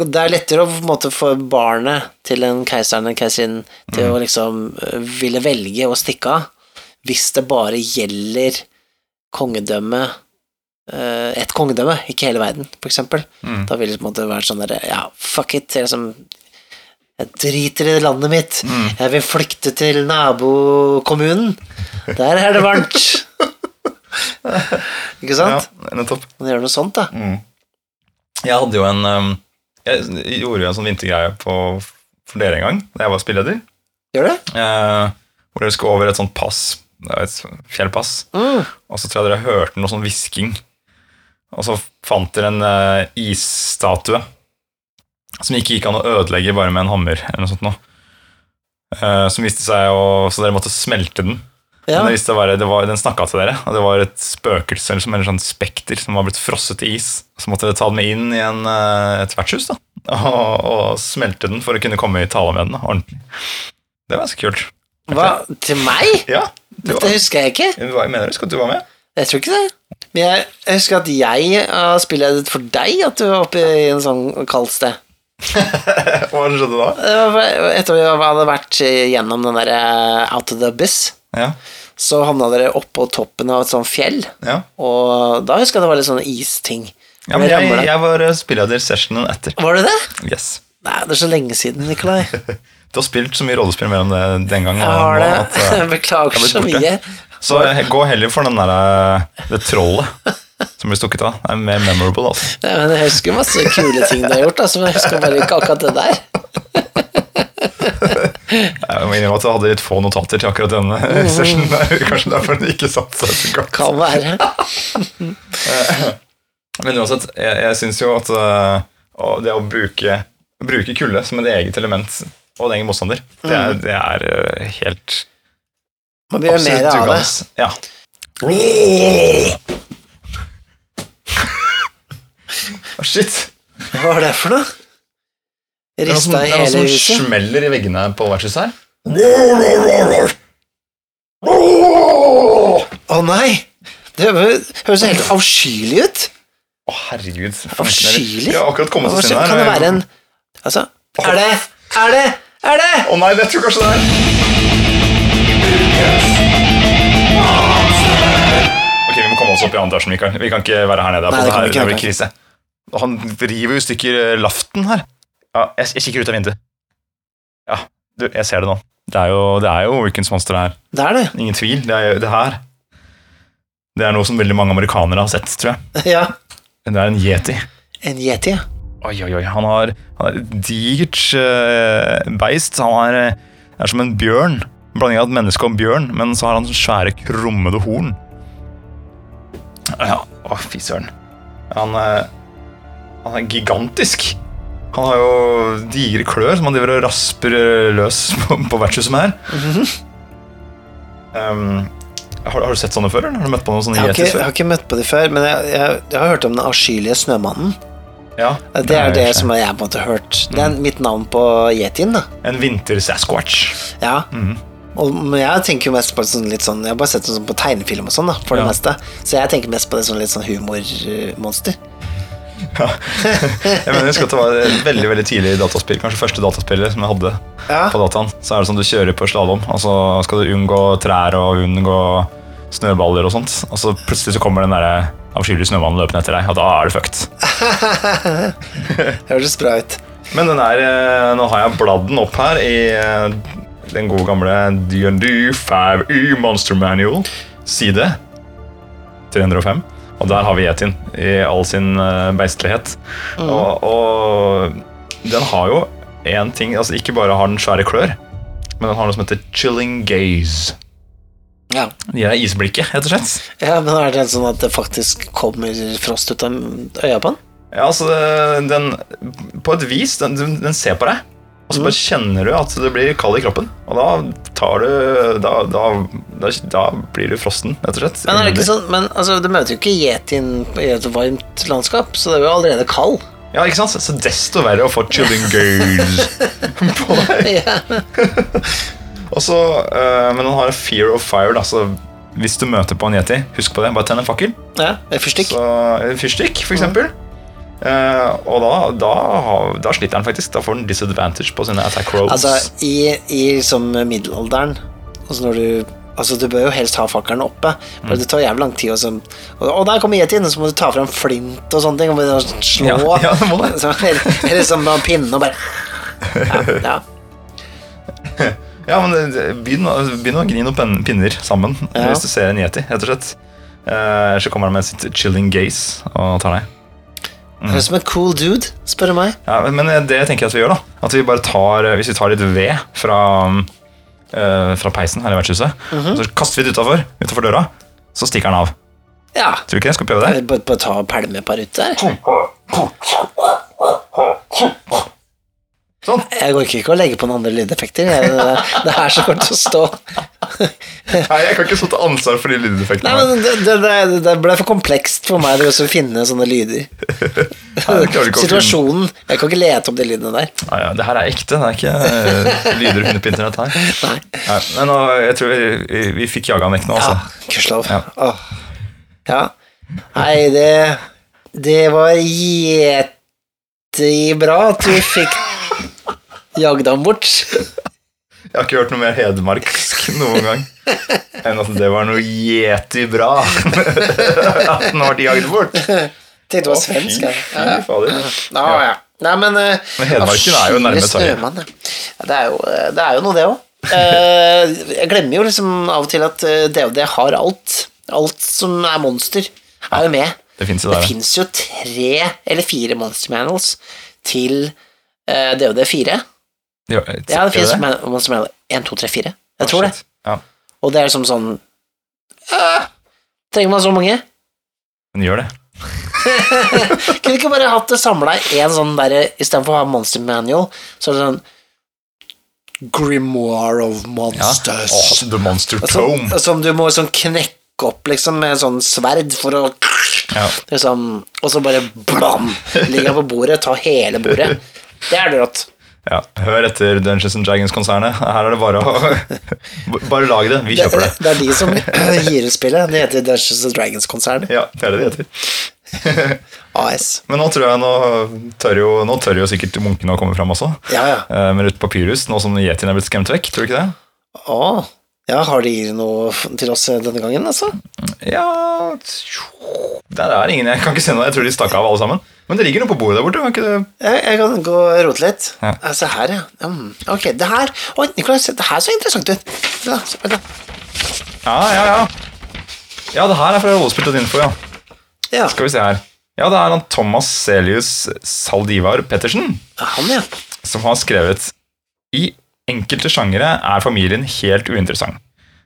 Det er lettere å på en måte få barnet til en keiseren eller keiserinnen til Mm. å liksom eh, ville velge å stikke av, hvis det bare gjelder kongedømme eh, Et kongedømme, ikke hele verden, for eksempel. Mm. Da vil det på en måte være sånn derre Ja, fuck it. Liksom, jeg driter i landet mitt. Mm. Jeg vil flykte til nabokommunen. Der er det varmt. Ikke sant? Ja, nettopp. Man gjør noe sånt, da. Jeg hadde jo en um, Jeg gjorde jo en sånn vintergreie på, for dere en gang, da jeg var spilleder. Gjør det? Eh, hvor dere skulle over et sånt pass. Et fjellpass. Mm. Og så tror jeg dere hørte noe sånn hvisking. Og så fant dere en uh, isstatue som ikke gikk an å ødelegge bare med en hammer. eller noe sånt nå. Uh, som viste seg å Så dere måtte smelte den. Ja. Men det viste seg å være, var, den snakka til dere, og det var et spøkelse eller som en sånn spekter som var blitt frosset i is. Så måtte dere ta den med inn i en, eh, et vertshus da, og, og smelte den for å kunne komme i tale med den. da, ordentlig. Det var ganske kult. Hva? Til meg? Ja, Dette var, husker jeg ikke. jeg mener du Skal du være med? Jeg tror ikke det. Men jeg, jeg husker at jeg har spillet for deg at du var oppe i en sånn kaldt sted. Hva skjedde da? Etter at vi hadde vært gjennom den derre Out of the Abyss, Ja, så havna dere oppå toppen av et sånt fjell, ja. og da husker jeg det var litt sånne isting. ja men jeg, jeg var eh, spilleder sessionen etter. Var det det? Yes. Nei, det er så lenge siden, Nikolai. Du har spilt så mye rollespill mellom det den gangen. Jeg har det. at, eh, Beklager så mye. Så eh, gå heller for den der, eh, det trollet som blir stukket av. Det er mer memorable, altså. Ja, men jeg husker masse kule ting du har gjort, altså, men jeg husker bare ikke akkurat det der. Jeg må innrømme at jeg hadde litt få notater til akkurat denne sessionen. der. Kanskje derfor den ikke satt seg så godt. Kan være. Men uansett, jeg, jeg syns jo at å- det å bruke, bruke kulde som et eget element og en egen motstander, det er, det er øh, helt Man gjøre mer av det. Ja. Å, shit! Hva var det for noe? Rista i hele huset. Det er noe som smeller i veggene på vertshuset her. Å nei! Det høres helt avskyelig ut. Å, herregud. Avskyelig? Ja, akkurat kommet til inn her. kan det være en Altså, er det Er det Er det Å nei, jeg tror kanskje det er Ok, vi må komme oss opp i andre etasjen, Mikael. Vi kan ikke være her nede. Nei, det det her det blir det krise. Han river jo i stykker eh, laften her. Ja, jeg, jeg kikker ut av vinduet. Ja, du, jeg ser det nå. Det er jo, det er jo Wickens monster her. Det er det. Ingen tvil. Det er jo det her. Det er noe som veldig mange amerikanere har sett, tror jeg. Ja. Det er en yeti. En yeti, ja. Oi, oi, oi. Han har, han har et digert uh, beist. Han er, eh, er som en bjørn. En blanding av et menneske og en bjørn, men så har han svære, krummede horn. Ja, å, fy søren. Han, eh, han er gigantisk. Han har jo digre klør som han driver og rasper eh, løs på, på vertshuset med her. um, har, har du sett sånne før? eller? Har du møtt på noen sånne Jeg har, ikke, før? jeg har ikke møtt på de før, men jeg, jeg, jeg har hørt om den avskyelige snømannen. Ja, Det er det ikke- som jeg på en måte har hørt. Det er mitt navn på yetien, da. En vinter-sasquatch. Ja. Mm. Og, men jeg tenker jo mest på sånn litt sånn Jeg har bare sett det sånn på tegnefilm og sånn, da, for Ja. det meste. Så jeg tenker mest på det som litt sånn humormonster. Jeg mener, husker at det var veldig veldig tidlig dataspill, kanskje første dataspillet som jeg hadde Ja. på dataen. Så er det sånn du kjører på slalåm, og så skal du unngå trær og unngå snøballer og sånt. Og så plutselig så kommer den der avskyelige snømannen løpende etter deg, og da er du fucked. Høres bra ut. Men den er, eh, nå har jeg bladd den opp her i eh, den gode gamle D&D 5U Monster Manual, side 305. Og der har vi Yetin i all sin eh, beistlighet. Og, og den har jo en ting Altså ikke bare har den svære klør, men den har noe som heter chilling gaze. Ja. De er isblikket, rett og slett. ja, men er det sånn at det faktisk kommer frost ut av øya på den? Ja, altså den På et vis, den den ser på deg, og så bare kjenner du at det blir kald i kroppen. Og da tar du Da, da, da, da blir du frosten, rett og slett. Men er det ikke sånn, men altså, du møter jo ikke yetien i et varmt landskap, så det er jo allerede kald. Ja, ikke sant? Så desto verre å få chilling girls på deg. Ja. Og så, øh, men han har fear of fire. Da, så hvis du møter på en yeti, husk på det. Bare tenn en fakkel. ja, fyrstikk. Så, en fyrstikk, for eksempel. Eh, og da, da, da sliter den faktisk. Da får den disadvantage på sine attack rolls. Altså, i, i som middelalderen altså når du, altså du bør jo helst ha fakkelen oppe, for det tar jævlig lang tid. Også, og, og der kommer yetien, så må du ta fram flint og sånne ting. Og begynne slå. Ja, ja, må det. Så, eller, eller sånn med pinne og bare Ja. ja. Ja, men eh, begynn, begynn å gni noen pinner sammen Ja. hvis du ser en yeti, rett og slett. Uh, så kommer han med sitt chilling gaze og tar deg. Høres ut som en cool dude, spør du meg. Ja, men det tenker jeg at vi gjør, da. At vi bare tar, eh, Hvis vi tar litt ved fra, øh, fra peisen her i vertshuset, Mhm. så kaster vi det utafor, utenfor døra, så stikker den av. Ja. Tror du ikke det? Skal prøve det? Bare, bare ta og pælme et par ut der. Sånn. Jeg orker ikke å legge på noen andre lydeffekter. Jeg, det, det er så kort å stå. Nei, jeg kan ikke stå til ansvar for de Nei, lydeffektene. men det, det, det, ble for komplekst for meg å finne sånne lyder. Nei, Situasjonen Jeg kan ikke lete opp de lydene der. Ja, ja, det her er ekte, det er ikke eh, lyder du finner på internett her. Nei. Nei, men nå, jeg tror vi, vi, vi fikk jaga han vekk nå, Ja, altså. Ja. Åh. Ja. Nei, det Det var jettebra at vi fikk Jagde han bort? Jeg har ikke hørt noe mer hedmarksk noen gang enn at det var noe yeti-bra at han ble jagd bort. Tenkte du var svensk. Fy. Ja, ja. Nei, men, eh, men Hedmarken er jo nærme Sverige. Ja, det, eh, det, er jo noe, det òg. Eh, jeg glemmer jo liksom av og til at DOD har alt. Alt som er monster, er jo med. Det fins jo, jo, tre eller fire Monster Manuals til DOD4. Jo, ja, det, finnes det? Monster Manual 1, 2, 3, 4. Jeg oh, tror shit. det. Ja. Og det er liksom sånn øh, Trenger man så mange? Men gjør det. Kunne ikke bare hatt det samla i en sånn derre Istedenfor å ha Monster Manual, så er det sånn Grimoire of Monsters. Ja. Oh, altså, the Monster Tome. Som, som, du må sånn knekke opp liksom med sånn sverd for å ja. liksom, Og så bare blam! Ligger på bordet, ta hele bordet. Det er det rått ja. Hør etter Dungeons and Dragons-konsernet. Her er det bare å Bare lag det. Vi kjøper det. det er de som gir ut spillet. Det heter Dungeons and Dragons-konsernet. Ja, det er det de heter. AS. Men nå tror jeg nå tør jo, nå tør jo sikkert munkene å komme fram også. Ja, ja. Eh, Med litt Papyrus, nå som yetien er blitt skremt vekk. Tror du ikke det? Å, ja, har de noe til oss denne gangen, altså? Ja Det er ingen, Jeg kan ikke se noe. Jeg tror de stakk av alle sammen. Men det ligger noe på bordet der borte. Ikke det? Jeg, jeg kan gå og rote litt. Ja. Ja. Se her, ja. Um, ok, det her Oi, Nikolai, se, det her så interessant ut. Ja. Ja, ja, ja. Ja, det her er fra Rollespill.info, ja. ja. Skal vi se her. Ja, det er han Thomas Celius Saldivar Pettersen Han, ja. som har skrevet I enkelte sjangere er familien helt uinteressant.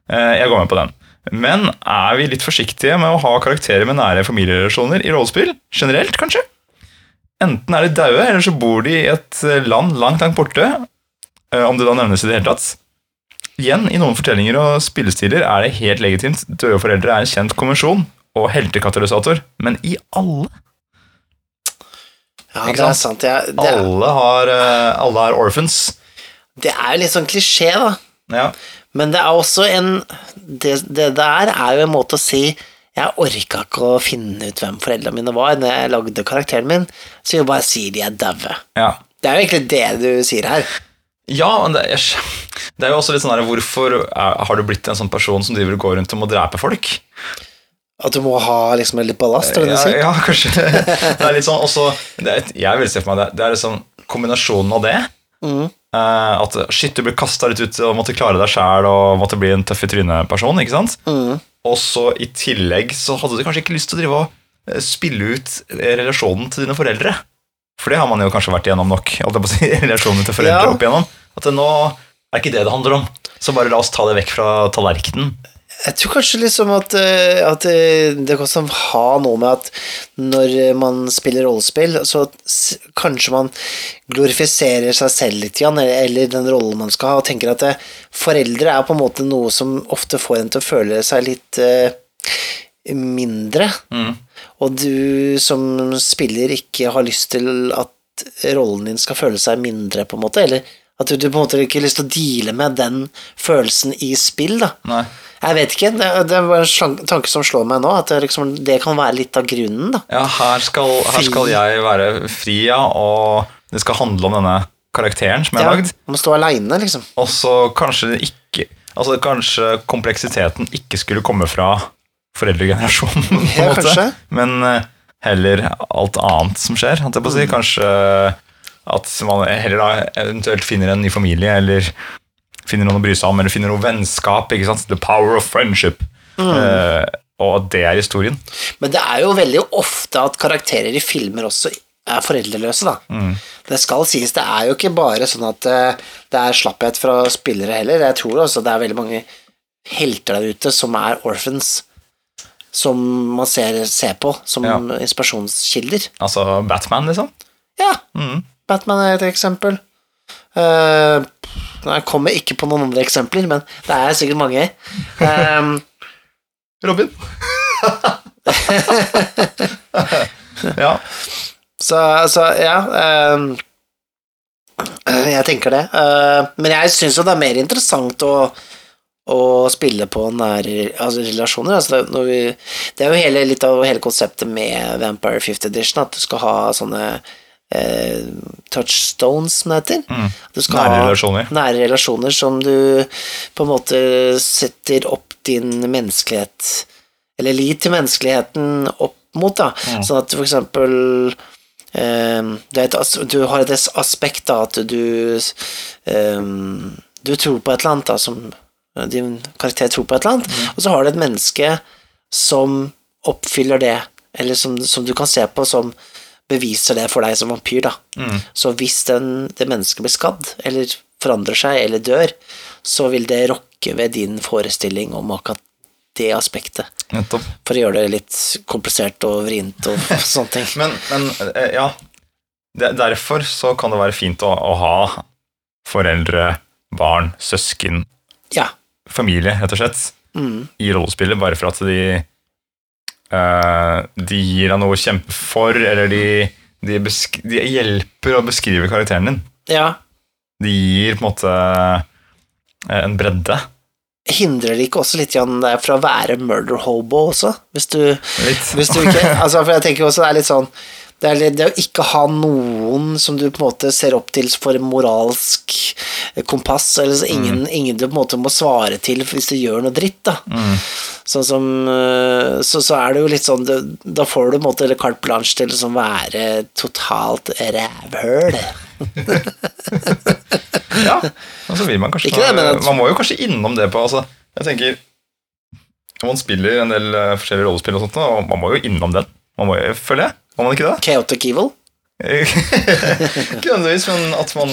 Eh, Jeg går med på den. Men er vi litt forsiktige med å ha karakterer med nære familierelasjoner i rollespill? Generelt, kanskje? Enten er de daue, eller så bor de i et land langt, langt borte. eh, Om det da nevnes i det hele tatt. Igjen, i noen fortellinger og spillestiler er det helt legitimt. Døde foreldre er en kjent konvensjon og heltekatalysator. Men i alle Ja, det er sant? Ja, det, er, Alle, har, eh, alle er orphans. Det er jo litt sånn klisjé, da. Ja. Men det er også en Det, det der er jo en måte å si jeg orka ikke å finne ut hvem foreldrene mine var når jeg lagde karakteren min, så jeg bare sier de er daue. ja. Det er jo egentlig det du sier her. Ja, men det er, det er jo også litt sånn her Hvorfor er, har du blitt en sånn person som driver og går rundt og må drepe folk? At du må ha liksom litt ballast, Ja, si? ja kanskje Det er litt sånn også, det er, Jeg vil se for meg det. Det er liksom kombinasjonen av det. Mhm. Eh, at shit, du ble kasta litt ut og måtte klare deg sjæl og måtte bli en tøff i trynet-person. ikke sant? Mm. Og så i tillegg så hadde du kanskje ikke lyst til å drive og eh, spille ut eh, relasjonen til dine foreldre. For det har man jo kanskje vært igjennom nok, si, relasjonen til foreldre Ja. opp igjennom. At det nå er ikke det det handler om. Så bare la oss ta det vekk fra tallerkenen. Jeg tror kanskje liksom at, eh, at eh, det kan ha noe med at når man spiller rollespill, så kanskje man glorifiserer seg selv litt, eller, den rollen man skal ha, og tenker at det, foreldre er på en måte noe som ofte får en til å føle seg litt mindre, mindre. Og du som spiller ikke har lyst til at rollen din skal føle seg mindre, på en måte, eller at du, du på en måte ikke har lyst til å deale med den følelsen i spill, da. Nei. Jeg vet ikke, det, det er bare en tanke som slår meg nå, at det, liksom, det kan være litt av grunnen, da. Ja, her skal, her skal jeg være fri, ja, og det skal handle om denne karakteren som jeg har lagd. Man må stå aleine, liksom. Og så kanskje ikke Altså kanskje kompleksiteten ikke skulle komme fra foreldregenerasjonen, på en Ja, måte. kanskje. Men eh, heller alt annet som skjer, holdt jeg på å Mm. si. Kanskje at man heller da eventuelt finner en ny familie, eller finner noen å bry seg om, eller finner noe vennskap. ikke sant? The power of friendship. Mm. Uh, og det er historien. Men det er jo veldig ofte at karakterer i filmer også er foreldreløse, da. Det skal sies, det er jo ikke bare sånn at eh, det er slapphet fra spillere heller. Jeg tror også det er veldig mange helter der ute som er orphans, som man ser, ser på som Ja. inspirasjonskilder. Altså Batman, liksom. Ja, Batman er et eksempel. Eh, jeg kommer ikke på noen andre eksempler, men det er sikkert mange. Um, Robin. ja. Så, så ja um, Jeg tenker det. Uh, men jeg syns jo det er mer interessant å, å spille på nære altså relasjoner. Altså det, vi, det er jo hele, litt av hele konseptet med Vampire 50 Edition, at du skal ha sånne eh, touchstones, som det heter. Skal Nære relasjoner. Nære relasjoner som du på en måte setter opp din menneskelighet Eller lit til menneskeligheten opp mot, da. Sånn at for eksempel eh, det et, Du har et aspekt da at du eh, Du tror på et eller annet, da, som din karakter tror på et eller annet, og så har du et menneske som oppfyller det, eller som, som du kan se på som beviser det for deg som vampyr, da. Så hvis den, det mennesket blir skadd, eller forandrer seg, eller dør, så vil det rokke ved din forestilling om akkurat det aspektet. Nettopp. For å gjøre det litt komplisert og vrient og sånne ting. Men, men eh, ja Derfor så kan det være fint å, å ha foreldre, barn, søsken, Ja. familie, rett og slett, Mm. i rollespillet, bare for at de eh, De gir deg noe å kjempe for, eller de, de, de hjelper å beskrive karakteren din. ja. De gir på en måte eh, en bredde. Hindrer det ikke også litt fra å være murder hobo også? Hvis du, hvis du ikke altså For jeg tenker også det er litt sånn det, er det å ikke ha noen som du på en måte ser opp til for moralsk kompass, eller så ingen, ingen du på en måte må svare til hvis du gjør noe dritt, da. Sånn som øh, så, så er det jo litt sånn Da får du på en måte eller carte blanche til å liksom være totalt rævhøl. Ja, og så vil man kanskje det, at- Man må jo kanskje innom det på altså, Jeg tenker man spiller en del eh, forskjellige rollespill og sånt, og man må jo innom den. Man må jo, føler jeg. Må man ikke det? Chaotic Evil. ikke nødvendigvis, men at man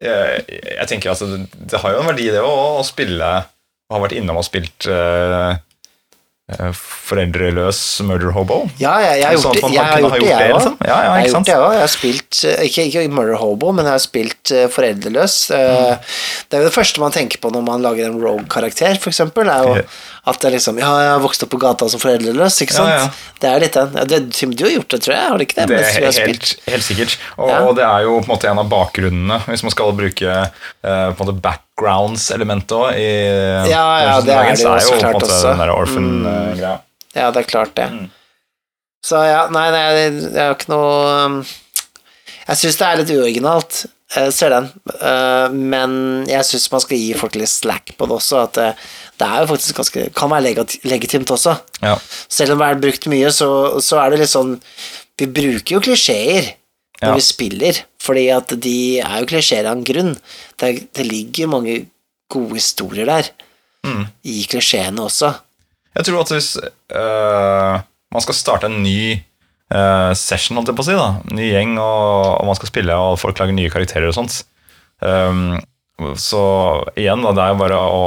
jeg, jeg tenker at det, det har jo en verdi, det å, å spille Og ha vært innom og spilt eh, eh, foreldreløs murder hobo. Ja, jeg, jeg har Sånn gjort det, jeg har gjort det, gjort det, jeg òg. liksom. Ja, ja, jeg har gjort det også. Jeg har spilt eh, ikke, ikke murder hobo, men jeg har spilt uh, foreldreløs. Eh, Det er jo det første man tenker på når man lager en rogue-karakter, eksempel, er jo at det liksom Ja, jeg har vokst opp på gata som foreldreløs, ikke sant? Ja, ja. Det er litt den. Ja, Tim, du har gjort det, tror jeg, har du ikke det? Det er helt, helt sikkert. Og, Ja. og det er jo på en måte en av bakgrunnene, hvis man skal bruke uh, på en måte backgrounds-elementet òg. Ja, ja, det er det jo så klart også. den der orphan-greia. Ja, det er klart det. Mm. Så ja, nei, nei, det er jo ikke noe um, Jeg syns det er litt uoriginalt. Jeg ser den. Eh, men jeg syns man skal gi folk litt slack på det også. At det, det er jo faktisk ganske Kan være legitimt også. Ja. Selv om det er brukt mye, så, så er det litt sånn Vi bruker jo klisjeer når Ja. vi spiller, fordi at de er jo klisjeer av en grunn. Det, det ligger mange gode historier der, Mm. i klisjeene også. Jeg tror at hvis øh, man skal starte en ny øh, session, holdt jeg på å si. da Ny gjeng, og, og man skal spille, og folk lager nye karakterer og sånt. Um, så igjen, da, det er jo bare å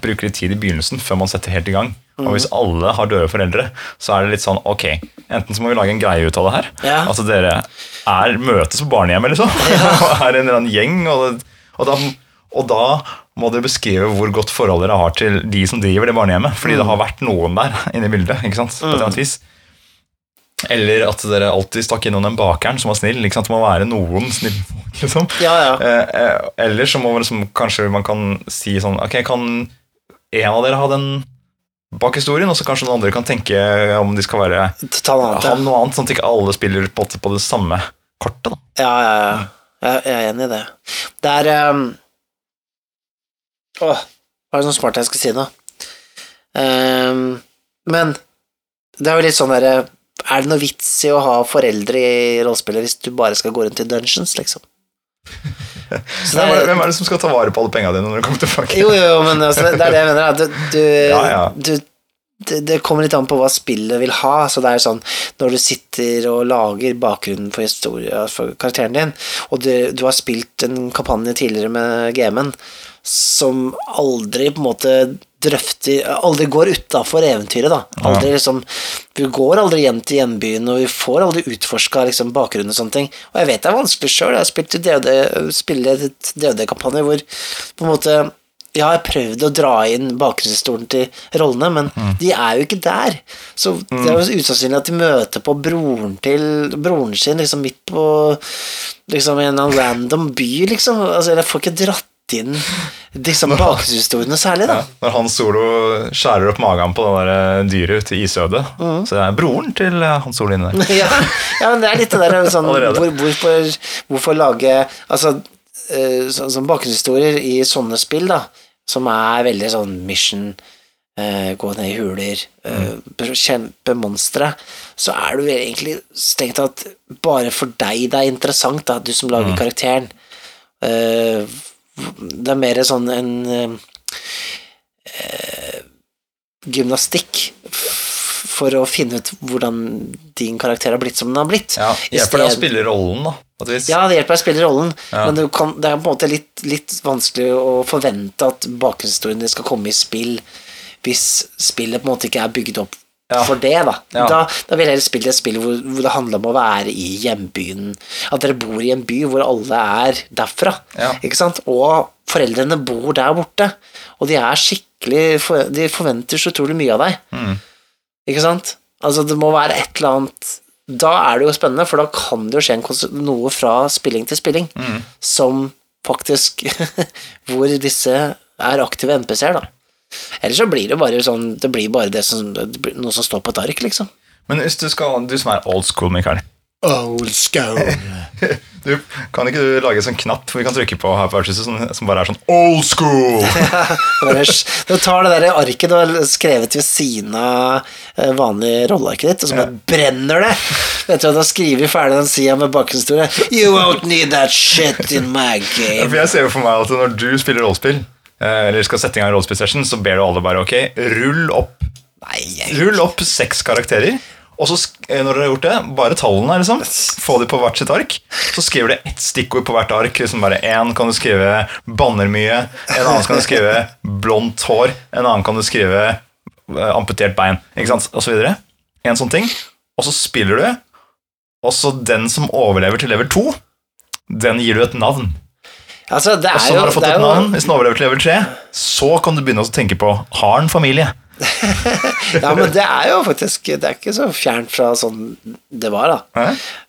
bruke litt tid i begynnelsen før man setter helt i gang. Og hvis alle har døde foreldre, så er det litt sånn ok, enten så må vi lage en greie ut av det her. Ja. At dere er møtes på barnehjemmet, liksom. og er en eller annen gjeng. Og, og, da, og da må dere beskrive hvor godt forhold dere har til de som driver det barnehjemmet. Fordi det har vært noen der inne i bildet. ikke sant? På et eller annet vis. Eller at dere alltid stakk innom den bakeren som var snill. ikke sant? Det må være noen snill folk, liksom. Ja, ja. Eh, eh, eller så må liksom, kanskje man kan si sånn Ok, kan en av dere ha den bak historien, og så kanskje noen andre kan tenke om de skal være Ta noe annet, ja. noe annet, sånn at ikke alle spiller på, på det samme kortet. da. Ja, ja, ja. Jeg, er enig i det. Det er um... Åh, hva er det sånn smart jeg skal si nå? Um, men det er jo litt sånn derre Er det noe vits i å ha foreldre i rollespillet hvis du bare skal gå rundt i dungeons, liksom? Så Hvem, er, det, som skal ta vare på alle pengene dine når du kommer tilbake? jo, jo, men altså, det er det jeg mener. Du, du, Ja, ja. du det, det kommer litt an på hva spillet vil ha. Så det er sånn når du sitter og lager bakgrunnen for historien for karakteren din, og du, du har spilt en kampanje tidligere med GM-en som aldri på en måte drøfter Aldri går utafor eventyret, da. Aldri liksom Vi går aldri hjem til hjembyen, og vi får aldri utforska liksom, bakgrunnen og sånne ting. Og jeg vet det er vanskelig sjøl. Jeg har spilt i DOD, spiller DOD-kampanje hvor på en måte ja, jeg har prøvd å dra inn bakgrunnshistorien til rollene, men de er jo ikke der. Så det er jo usannsynlig at de møter på broren til broren sin liksom midt på liksom en random by, liksom. Altså, jeg får ikke dratt inn liksom bakhistoriene særlig, da. Ja, når Hans Solo skjærer opp magen på det der eh, dyret ute i isødet, Mm. så det er broren til eh, Hans Solo inni der. ja, ja, men det er litt det der sånn, hvor, hvorfor, hvorfor lage Altså, så, sånn bakgrunnshistorier i sånne spill, da, som er veldig sånn mission Uh, Gå ned i huler, eh, kjempe monstre, så er du egentlig strengt tatt bare for deg det er interessant, da, du som lager karakteren. Eh, det er mer sånn en eh, gymnastikk for å finne ut hvordan din karakter har blitt som den har blitt. Ja, det Hjelper deg å spille rollen, da? Ja, det hjelper deg å spille rollen, Ja. men du kan, det er på en måte litt, litt vanskelig å forvente at bakgrunnshistorien din skal komme i spill hvis spillet på en måte ikke er bygd opp Ja. for det, da. Ja. da. Da vil jeg heller spille et spill hvor, hvor det handler om å være i hjembyen. At dere bor i en by hvor alle er derfra. Ja. Ikke sant? Og foreldrene bor der borte. Og de er skikkelig De forventer så utrolig mye av deg. Mm. Ikke sant? Altså, det må være et eller annet Da er det jo spennende, for da kan det jo skje noe fra spilling til spilling Mm. som faktisk Hvor disse er aktive NPC-er, da. Ellers så blir det bare sånn Det blir bare det som, det blir noe som står på et ark, liksom. Men hvis du skal, du som er old school, Mikael Old school. du, Kan ikke du lage en sånn knapp vi kan trykke på her på Arthuset som, som bare er sånn old school? Du tar det der arket du har skrevet ved siden av eh, vanlig rollearket ditt, og så bare brenner det. Etter at du har skrevet ferdig den sida med bakgrunnshistorie. You won't need that shit in my Ja, For game. jeg ser jo for meg at når du spiller rollespill, eller skal sette i gang en rollespill-session, så ber du alle bare ok, rull opp Nei, Rull opp seks karakterer, og så eh, når dere har gjort det, bare tallene, liksom. Få de på hvert sitt ark. Så skriver du ett stikkord på hvert ark. Liksom bare Én kan du skrive 'banner mye', en annen kan du skrive 'blondt hår', en annen kan du skrive eh, 'amputert bein', ikke sant, og så videre. En sånn ting. Og så spiller du, og så den som overlever til level 2, den gir du et navn. Altså, det Og så når du har fått et jo navn, hvis den overlever til level 3, så kan du begynne å tenke på Har han familie? Ja, men det er jo faktisk Det er ikke så fjernt fra sånn det var, da.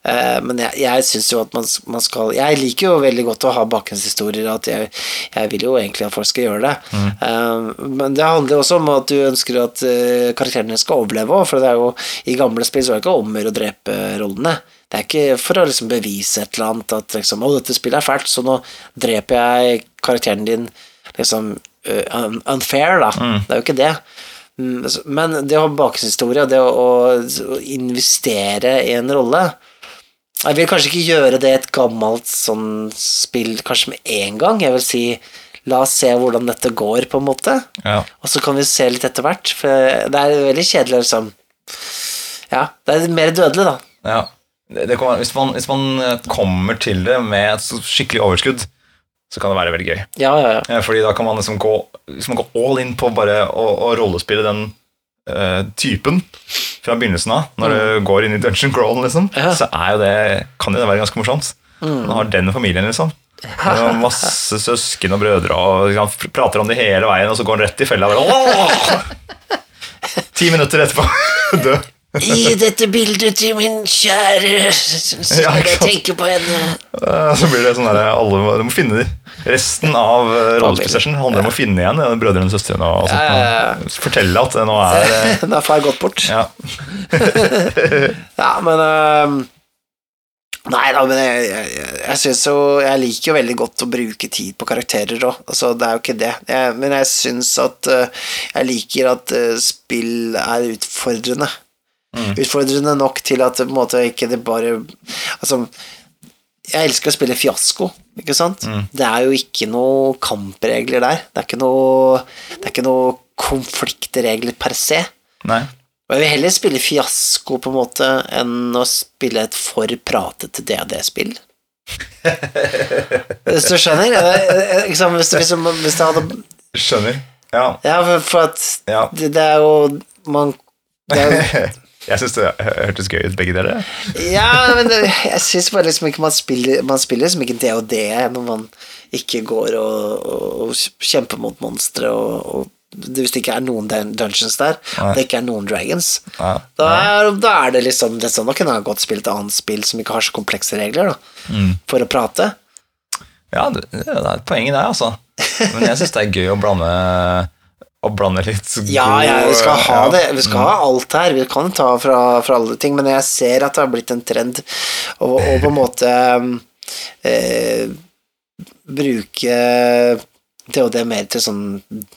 Eh, men jeg, jeg syns jo at man, man skal Jeg liker jo veldig godt å ha bakgrunnshistorier, at jeg, jeg vil jo egentlig at folk skal gjøre det. Mm. Eh, men det handler jo også om at du ønsker at uh, karakterene skal overleve òg, for det er jo i gamle spill så er det ikke om å drepe rollene. Det er ikke for å liksom bevise et eller annet at liksom, å, dette spillet er fælt, så nå dreper jeg karakteren din liksom uh, unfair, da. Det er jo ikke det. Mm, Men det å ha bakgrunnshistorie det å, å investere i en rolle Jeg vil kanskje ikke gjøre det i et gammelt sånn spill kanskje med en gang. Jeg vil si la oss se hvordan dette går, på en måte. Ja. Og så kan vi se litt etter hvert. For det er veldig kjedelig, liksom. Ja, det er mer dødelig, da. Ja. Det, det hvis, man, hvis man eh, kommer til det med et skikkelig overskudd, så kan det være veldig gøy. Ja, ja, ja. Ja, fordi da kan man liksom gå, hvis man går all in på bare å, å rollespille den uh, typen fra begynnelsen av, når du går inn i dungeon crawl, liksom, Ja. så er jo det, kan jo det være ganske morsomt. Man har den familien, liksom. Masse søsken og brødre og liksom, prater om det hele veien, og så går han rett i fella. bare, «Åh!» Ti minutter etterpå død. I dette bildet til min kjære Så Ja, jeg tenker på henne Eh, Så blir det sånn der, alle du må finne de. Resten av uh, rollespillsession handler om å finne igjen brødrene og søstrene. Og sånt, Ja, ja, ja. Fortelle at det nå er Nå har jeg gått bort. ja, Ja, men øhm, Nei da, men jeg, jeg, jeg, jeg syns jo Jeg liker jo veldig godt å bruke tid på karakterer òg, altså, det er jo ikke det. Jeg, men jeg syns at uh, Jeg liker at uh, spill er utfordrende. Utfordrende nok til at på en måte ikke det bare Altså, jeg elsker å spille fiasko, ikke sant? Det er jo ikke noe kampregler der. Det er ikke noe, det er ikke noe konfliktregler per se. Nei. Og jeg vil heller spille fiasko på en måte enn å spille et for pratete DAD-spill. Hvis du skjønner? Eh, Ikke? Hvis, du, hvis du hadde Skjønner. Ja. Ja, for, for at Ja. det, det er jo Man det er, jo- Jeg syns det hørtes gøy ut, begge dere. Ja, men det, jeg syns bare liksom ikke man spiller Man spiller liksom ikke det, når man ikke går og, og, og kjemper mot monstre og, og det, hvis det ikke er noen dungeons der, Nei. og det ikke er noen dragons, Ja. da, er, da er det liksom det sånn, Da kunne jeg godt spilt et annet spill som ikke har så komplekse regler, da, Mm. for å prate. Ja, det, det er et poeng i det, altså. Men jeg syns det er gøy å blande Å blande litt Ja, ja, vi skal ha ja. det. Vi skal ha alt her. Vi kan ta fra, fra alle ting, men jeg ser at det har blitt en trend å og på en måte eh, bruke det og mer til sånn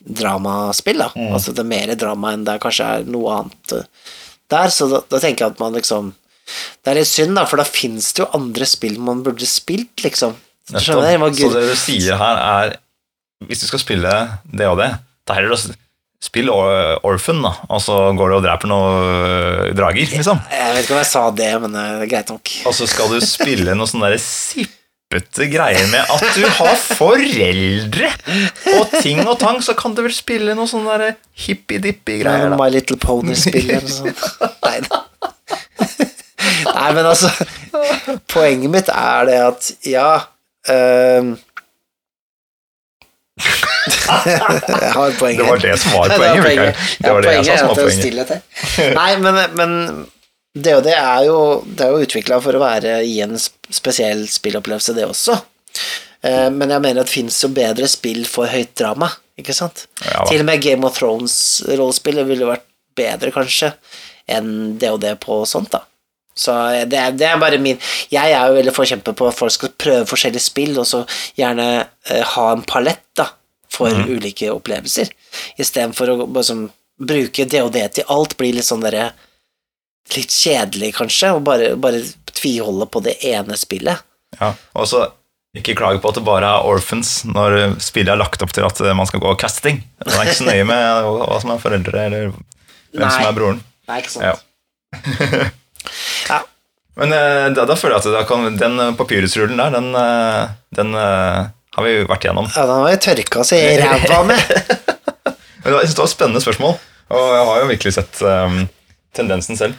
dramaspill, da. Altså det er mer drama enn det kanskje er noe annet eh, der, så da, da tenker jeg at man liksom Det er litt synd, da, for da fins det jo andre spill man burde spilt, liksom. Skjønner? Så det du sier her, er Hvis du skal spille det og det, da heller å spille Or- Orphan, da, og så går du og dreper noen drager, liksom. Jeg vet ikke om jeg sa det, men eh, det er greit nok. Og så skal du spille noe sånn derre sippete greier med at du har foreldre og ting og tang, så kan du vel spille noe sånn derre hippie-dippie-greier, da. My Little Pony-spill eller noe sånt. Nei da. Nei, men altså Poenget mitt er det at ja ehm, Jeg har et poeng Det var det som var Det poenget, Mikael. Det Ja, var det jeg poenget sa er som at var det er poenget. stillhet. Nei, men, men det det er jo Det er jo utvikla for å være i en spesiell spillopplevelse, det også. Eh, Men jeg mener at det fins jo bedre spill for høyt drama, ikke sant? Ja. Til og med Game of Thrones-rollespillet ville vært bedre, kanskje, enn det det på sånt, da. Så det er, det er bare min Jeg er jo veldig forkjemper på at folk skal prøve forskjellige spill, og så gjerne eh, ha en palett da, for mm. ulike opplevelser, istedenfor å liksom, bruke det det til alt, blir litt sånn derre Litt kjedelig, kanskje, og bare, bare tviholde på det ene spillet. Ja, og så ikke klage på at det bare er orphans når spillet er lagt opp til at man skal gå og kaste ting. Man er ikke så nøye med hva som er foreldre, eller hvem som er broren. Nei, ikke sant? Ja. Ja. Men eh, da, da føler jeg at kan, den eh, papyrusrullen der, den, eh, den har vi vært igjennom. Ja, den har vi tørka oss i ræva med. Men jeg synes det var et spennende spørsmål, og jeg har jo virkelig sett um, tendensen selv.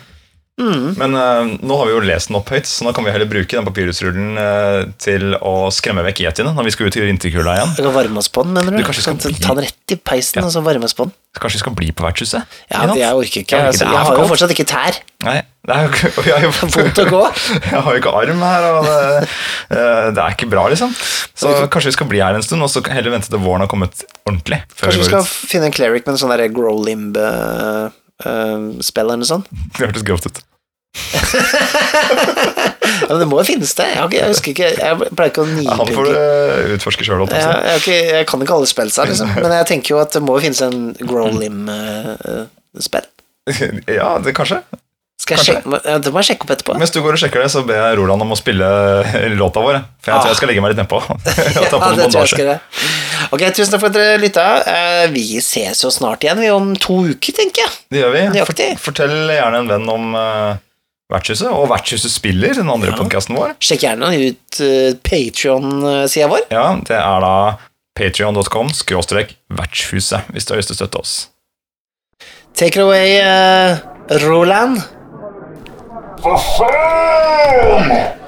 Men uh, nå har vi jo lest den opp høyt, så nå kan vi heller bruke den papyrusrullen uh, til å skremme vekk yetiene når vi skal ut i vinterkulda igjen. Vi kan varme oss på den, mener du? Du, kanskje skal bli- Ta den rett i peisen, og så varme oss på den. Kanskje vi skal bli på vertshuset? Ja, jeg orker ikke. Altså, jeg har jo fortsatt ikke tær. Nei, det er jo ikke jeg Vondt å gå. Jeg har jo ikke arm her, og det, eh, det er ikke bra, liksom. Så kanskje vi skal bli her en stund, og så heller vente til våren har kommet ordentlig. Kanskje vi vi skal ut. finne en cleric med en sånn derre grow limb-spill eller noe sånt. Det hørtes grovt ut. Ja, men det må jo finnes det. Jeg, ikke, jeg husker ikke Jeg pleier ikke å nybygge han får du utforske sjøl. Jeg, jeg, jeg kan ikke alle spillsa, liksom. Men jeg tenker jo at det må jo finnes en grow lim-spill. Ja, det kanskje. Skal jeg sjekke, det må jeg sjekke opp etterpå. Mens du går og sjekker det, så ber jeg Roland om å spille låta vår. For jeg tror jeg skal legge meg litt nedpå. Ja, på det tror jeg skal gjøre. Ok, tusen takk for at dere lytta. Eh, Vi ses jo snart igjen, vi om to uker, tenker jeg. Det gjør vi. Fortell gjerne en venn om Vertshuset, og Vertshuset spiller, den andre podcasten vår. Sjekk gjerne ut uh, Patreon-sida vår. Ja, det er da patreon.com skråstrek vertshuset, hvis du har lyst til å støtte oss. Take it away, uh, Roland. For faen!